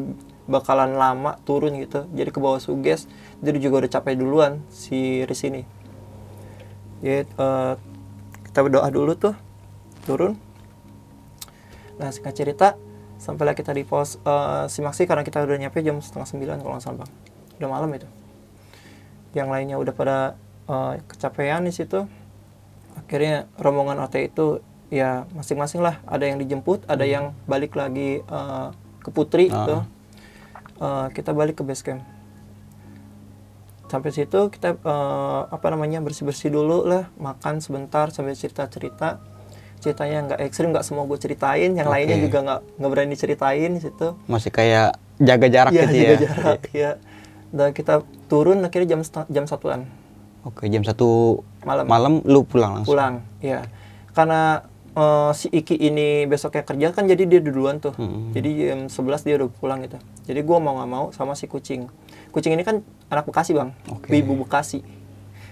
bakalan lama turun gitu. Jadi ke bawah suges dia juga udah capek duluan si Riz ini. Ya eh, kita berdoa dulu tuh turun. Nah singkat cerita sampailah kita di pos eh, Simaksi karena kita udah nyampe jam setengah sembilan kalau nggak salah bang udah malam itu. Yang lainnya udah pada eh, kecapean di situ. Akhirnya rombongan OT itu ya masing-masing lah. Ada yang dijemput ada yang balik lagi eh, ke Putri Ah. gitu. Eh, kita balik ke base camp. Sampai situ kita eh, apa namanya bersih bersih dulu lah. Makan sebentar sambil cerita cerita ceritanya nggak ekstrim nggak semua gue ceritain. Yang lainnya Oke. juga nggak nggak berani ceritain di situ. Masih kayak jaga jarak Iya, gitu jaga ya. jarak ya dan kita turun akhirnya jam jam satuan Oke, jam satu Malam. malam lu pulang langsung. pulang ya karena eh, si Iki ini besoknya kerja kan jadi dia duluan tuh Mm-mm. jadi jam 11 dia udah pulang gitu jadi gua mau nggak mau sama si kucing kucing ini kan anak Bekasi bang Oke. ibu Bekasi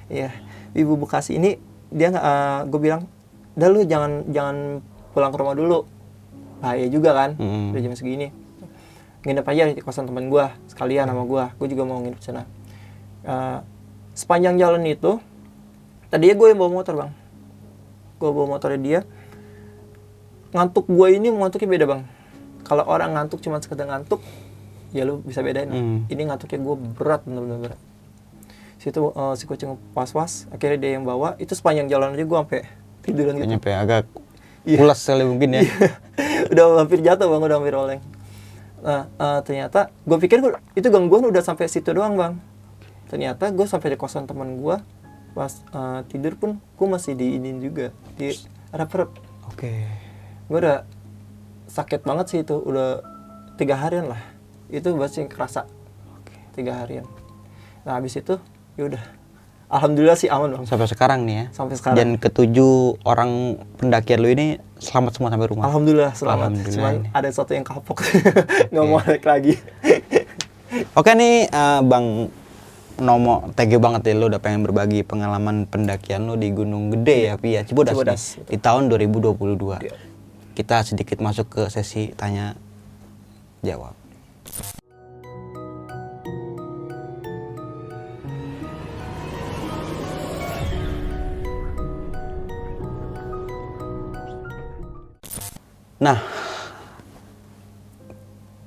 ya ibu Bekasi ini dia nggak gue bilang udah lu jangan jangan pulang ke rumah dulu bahaya juga kan Mm-mm. udah jam segini nginep aja di kosan teman gua sekalian sama gua. Gue juga mau nginep di sana. Eh, sepanjang jalan itu tadinya gue yang bawa motor bang. Gue bawa motornya dia. Ngantuk gue ini ngantuknya beda bang. Kalau orang ngantuk cuma sekedar ngantuk ya lu bisa bedain. Hmm. ini ngantuknya gue berat bener-bener berat. Situ eh, si kucing was-was akhirnya dia yang bawa. Itu sepanjang jalan aja gue sampai tiduran gitu. Nyampe agak Iya. pulas kali mungkin ya. udah hampir jatuh bang. Udah hampir oleng nah eh, ternyata gue pikir gua- itu gangguan udah sampai situ doang bang. Ternyata gue sampai di kosan teman gue pas eh, tidur pun gue masih diinin juga di rep Oke. gue udah sakit banget sih itu udah tiga harian lah. Itu masih kerasa. Tiga harian. Nah habis itu yaudah alhamdulillah sih aman bang. Sampai sekarang nih ya. Sampai sekarang. Dan ketujuh orang pendakian lu ini selamat semua sampai rumah. alhamdulillah selamat Alhamdulillah cuman ada satu yang kapok nggak mau naik lagi Oke nih eh, Bang Nomo, thank you banget ya lu udah pengen berbagi pengalaman pendakian lu di Gunung Gede ya, Pi ya, Cibodas, Cibodas, nih, di tahun 2022. Iya. Kita sedikit masuk ke sesi tanya jawab. Nah,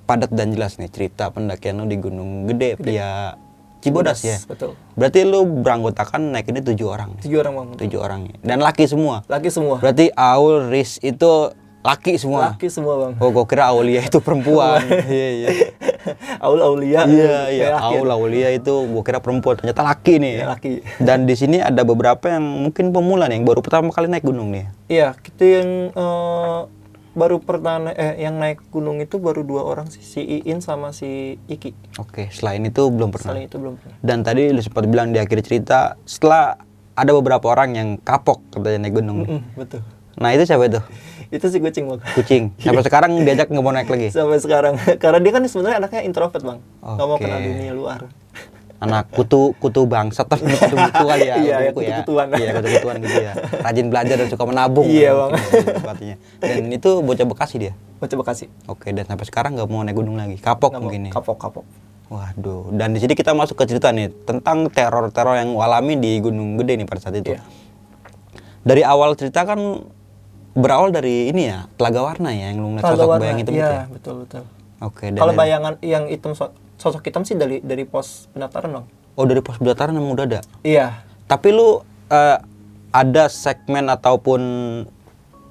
padat dan jelas nih cerita pendakian lu di Gunung Gede via Cibodas ya. betul Berarti lu beranggotakan naik ini tujuh orang. nih. tujuh orang bang Tujuh orang nih. Dan laki semua. laki semua Berarti Aul, Riz itu laki semua. laki semua bang Oh, gua kira Aulia itu perempuan. Iya, iya. Aul Aulia Iya, iya. Aul, Aulia itu gua kira perempuan. Ternyata laki nih. Iya, laki. Dan di sini ada beberapa yang mungkin pemula nih, yang baru pertama kali naik gunung nih. iya kita yang eh, baru pernah na- eh yang naik gunung itu baru dua orang sih si Iin sama si Iki Oke, selain itu belum pernah. selain itu belum pernah Dan tadi lu sempat bilang di akhir cerita, setelah ada beberapa orang yang kapok katanya naik gunung. Mm, betul Nah itu siapa itu? itu si kucing bang Kucing. Sampai sekarang diajak nggak mau naik lagi. sampai sekarang karena dia kan sebenarnya anaknya introvert bang nggak mau kenal dunia luar Anak kutu kutu bangsat tapi kutu kutu kali ya. Iya, kutu ya, kutu-kutuan. Iya kutu kutuan gitu ya. Rajin belajar dan suka menabung. Iya, Bang. Sepertinya. Dan itu bocah Bekasi dia. baca bekasi Oke dan sampai sekarang nggak mau naik gunung lagi. Kapok mau. mungkin ya. kapok kapok Waduh. Dan di sini kita masuk ke cerita nih tentang teror-teror yang alami di Gunung Gede nih pada saat itu. Iya. Dari awal cerita kan berawal dari ini ya telaga warna ya yang lu ngeliat sosok bayang hitam iya, itu ya? betul betul. Oke. dan Kalau bayangan yang hitam so- sosok hitam sih dari dari pos pendaftaran dong. Oh dari pos pendaftaran emang udah ada. Iya. Tapi lu eh, ada segmen ataupun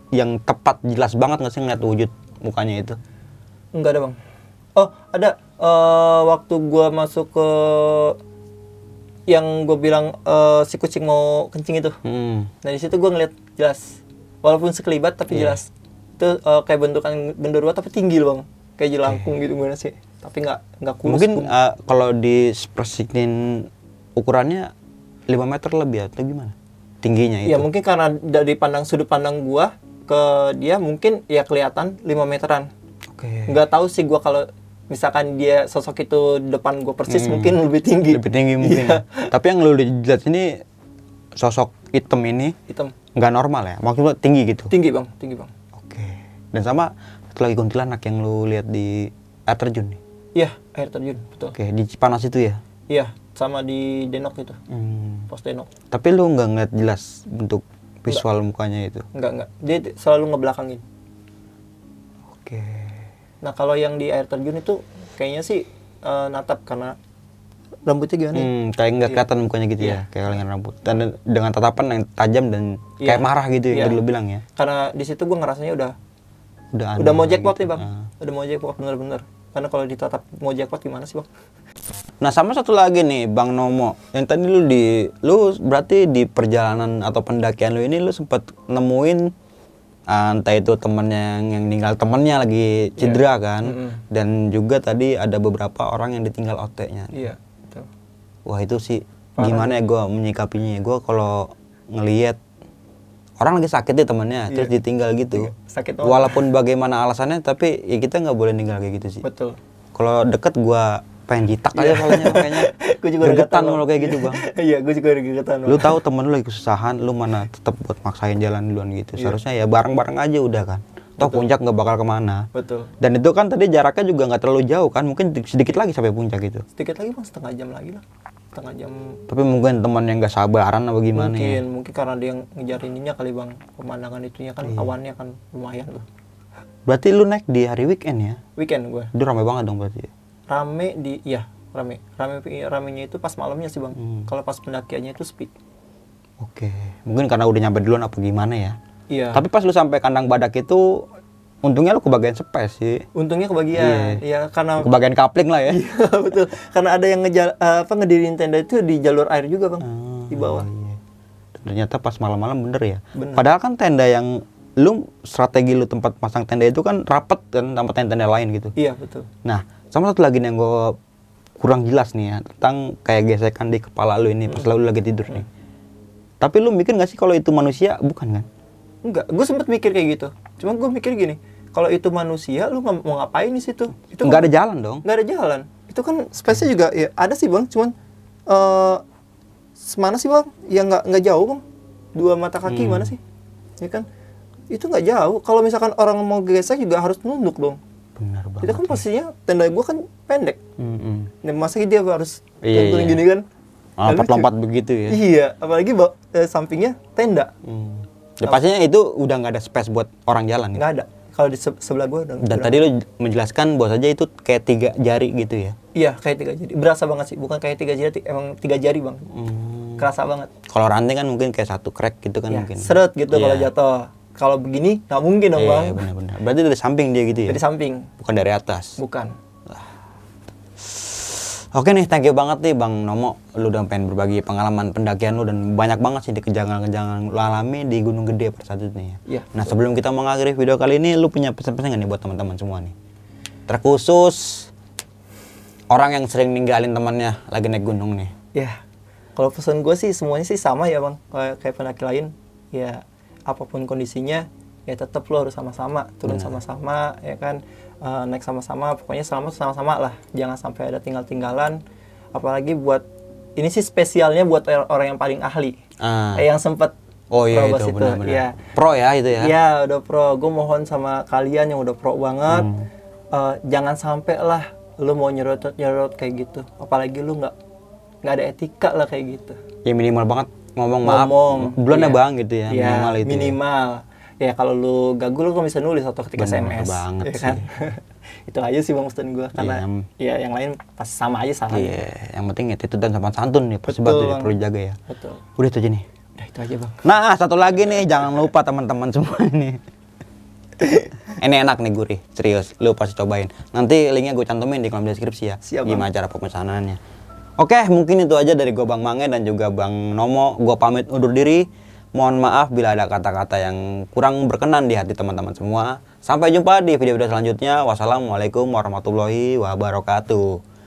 yang tepat jelas banget nggak sih ngeliat wujud mukanya itu? Enggak ada bang. Oh ada. Eh, waktu gua masuk ke yang gue bilang eh, si kucing mau kencing itu. Hmm. Nah di situ gue ngeliat jelas. Walaupun sekelibat tapi Iya. jelas. Itu eh, kayak bentukan genderuwo tapi tinggi loh bang. Kayak jelangkung gitu gimana sih. Tapi nggak nggak kurus. Mungkin pun. eh, kalau dispersikin ukurannya 5 meter lebih atau gimana? Tingginya itu. Ya mungkin karena dari pandang sudut pandang gua ke dia mungkin ya kelihatan 5 meteran. Oke. Nggak tahu sih gua kalau misalkan dia sosok itu di depan gua persis mungkin lebih tinggi. Hmm. Lebih tinggi mungkin. Iya. ya. Tapi yang lu lihat ini sosok hitam ini Hitam. nggak normal ya? Maksudnya tinggi gitu. Tinggi bang, tinggi bang. Oke. Dan sama satu lagi kuntilanak yang lu lihat di air terjun nih. Iya, air terjun, betul. Oke, di Cipanas itu ya. Iya, sama di Denok itu, Hmm. pos Denok. Tapi lu nggak ngeliat jelas bentuk visual mukanya itu. Enggak, enggak. Dia selalu ngebelakangin. Oke. Nah, kalau yang di air terjun itu kayaknya sih eh, natap karena rambutnya gimana ya? Hmm, kayak nggak kelihatan mukanya gitu Iya. ya, kayak kalengan rambut. Dan dengan tatapan yang tajam dan kayak Iya. marah gitu ya, Iya. lu bilang ya. Karena di situ gua ngerasanya udah Udah udah mau jackpot gitu. nih, Bang. Ah. Udah mau jackpot bener-bener. Karena kalau ditatap mau jackpot gimana sih, Bang? Nah, sama satu lagi nih, Bang Nomo. Yang tadi lu di lu berarti di perjalanan atau pendakian lu ini lu sempat nemuin ah, entah itu temennya yang, yang ninggal temennya lagi cedera kan Iya. Mm-mm. dan juga tadi ada beberapa orang yang ditinggal OT-nya. Iya, betul. Wah itu sih gimana ya gue menyikapinya ya gue kalau ngelihat orang lagi sakit nih temennya terus ditinggal gitu Iya, sakit banget. walaupun bagaimana alasannya tapi ya kita nggak boleh ninggal kayak gitu sih Betul. kalau deket gue pengen jitak aja soalnya kayaknya Gua juga gatel, kalau kayak gitu bang Iya, gue juga udah gegetan. lu tahu temen lu lagi kesusahan lu mana tetap buat maksain jalan duluan gitu Iya. seharusnya ya bareng-bareng aja udah kan toh puncak nggak bakal ke mana Betul. dan itu kan tadi jaraknya juga nggak terlalu jauh kan mungkin sedikit lagi sampai puncak gitu Sedikit lagi, Bang, setengah jam lagi lah. Setengah jam tapi mungkin teman yang nggak sabaran apa gimana mungkin ya mungkin karena dia yang ngejar ininya kali bang pemandangan itunya kan Iya. awannya kan lumayan tuh Berarti lu naik di hari weekend ya? weekend gue Itu ramai banget dong berarti. rame di iya rame rame ramenya itu pas malamnya sih bang Hmm. kalau pas pendakiannya itu sepi Oke. Mungkin karena udah nyampe duluan apa gimana ya? iya Tapi pas lu sampai kandang badak itu untungnya lu kebagian space sih. untungnya kebagian iya karena Kebagian kapling lah ya. Iya, betul karena ada yang ngejal apa ngedirin tenda itu di jalur air juga bang Ah, di bawah iya. Ternyata pas malam-malam bener ya. Bener. Padahal kan tenda yang lu strategi lu tempat pasang tenda itu kan rapet kan sama tenda-tenda lain gitu. iya betul Nah, sama satu lagi nih yang gue kurang jelas nih ya tentang kayak gesekan di kepala lu ini pas lu lagi tidur nih. Tapi lu mikir gak sih kalau itu manusia? Bukan kan? enggak gue sempet mikir kayak gitu cuma gue mikir gini kalau itu manusia lu mau ngapain di situ itu Nggak ada jalan dong. nggak ada jalan itu kan space-nya juga ya ada sih bang cuman eh mana sih bang ya nggak nggak jauh bang dua mata kaki mana sih ya kan itu nggak jauh kalau misalkan orang mau gesek juga harus nunduk dong Benar banget. itu kan posisinya tenda gua kan pendek Mm-mm. Nah, masa dia harus Iya, iya. gini kan Ah, Nggak lucu. lompat begitu ya. iya apalagi ba- eh, sampingnya tenda Hmm. Ya, pastinya itu udah nggak ada space buat orang jalan. gitu. nggak ada kalau di se- sebelah gua udah Dan tadi lu menjelaskan bahwa saja itu kayak tiga jari gitu ya. iya kayak tiga jari berasa banget sih bukan kayak tiga jari emang tiga jari bang Hmm. kerasa banget Kalau ranting kan mungkin kayak satu crack gitu kan Ya, mungkin. seret gitu Iya. kalau jatuh. Kalau begini nggak mungkin dong Iya, bang. benar-benar. Berarti dari samping dia gitu ya. Dari samping, Bukan dari atas. bukan. Oke nih, thank you banget nih Bang Nomo. Lu udah pengen berbagi pengalaman pendakian lu dan banyak banget sih di kejangan-kejangan lu alami di Gunung Gede pada saat itu nih ya. Iya. Nah sebelum kita mengakhiri video kali ini, lu punya pesan-pesan nggak nih buat teman-teman semua nih? Terkhusus orang yang sering ninggalin temannya lagi naik gunung nih. Ya, kalau pesan gue sih semuanya sih sama ya bang. Kayak, kayak pendaki lain, ya apa pun kondisinya, ya tetap lo harus sama-sama, turun sama-sama, ya kan, Eh, naik sama-sama. Pokoknya selama sama-sama lah. Jangan sampai ada tinggal-tinggalan. Apalagi buat ini sih spesialnya buat or- orang yang paling ahli. Ah. Kayak yang sempet Oh iya terobos itu benar-benar. Ya. Pro ya itu ya. Iya udah pro. Gue mohon sama kalian yang udah pro banget, Hmm. eh, jangan sampai lah lu mau nyerot nyerot kayak gitu. Apalagi lu nggak nggak ada etika lah kayak gitu. Ya minimal banget ngomong maaf. Ngomong, Duluan ya iya. Bang gitu ya. Iya, minimal itu. ya. Minimal. ya kalau lu gagu lu kan bisa nulis atau ketika Bener SMS banget ya kan? itu aja sih bang pesan gue karena Iya. ya yang lain pas sama aja salah Iya, yang penting itu dan sopan santun nih pasti Betul, batu Bang. perlu jaga ya. betul Udah itu aja nih. udah itu aja bang Nah, satu lagi nih, jangan lupa teman-teman semua ini. ini enak nih gurih, serius. Lu pasti cobain. Nanti linknya gue cantumin di kolom deskripsi ya. Siap, Bang. Gimana cara pemesanannya. Oke, mungkin itu aja dari gue Bang Mange dan juga Bang Nomo. Gue pamit undur diri. Mohon maaf bila ada kata-kata yang kurang berkenan di hati teman-teman semua. Sampai jumpa di video-video selanjutnya. Wassalamualaikum warahmatullahi wabarakatuh.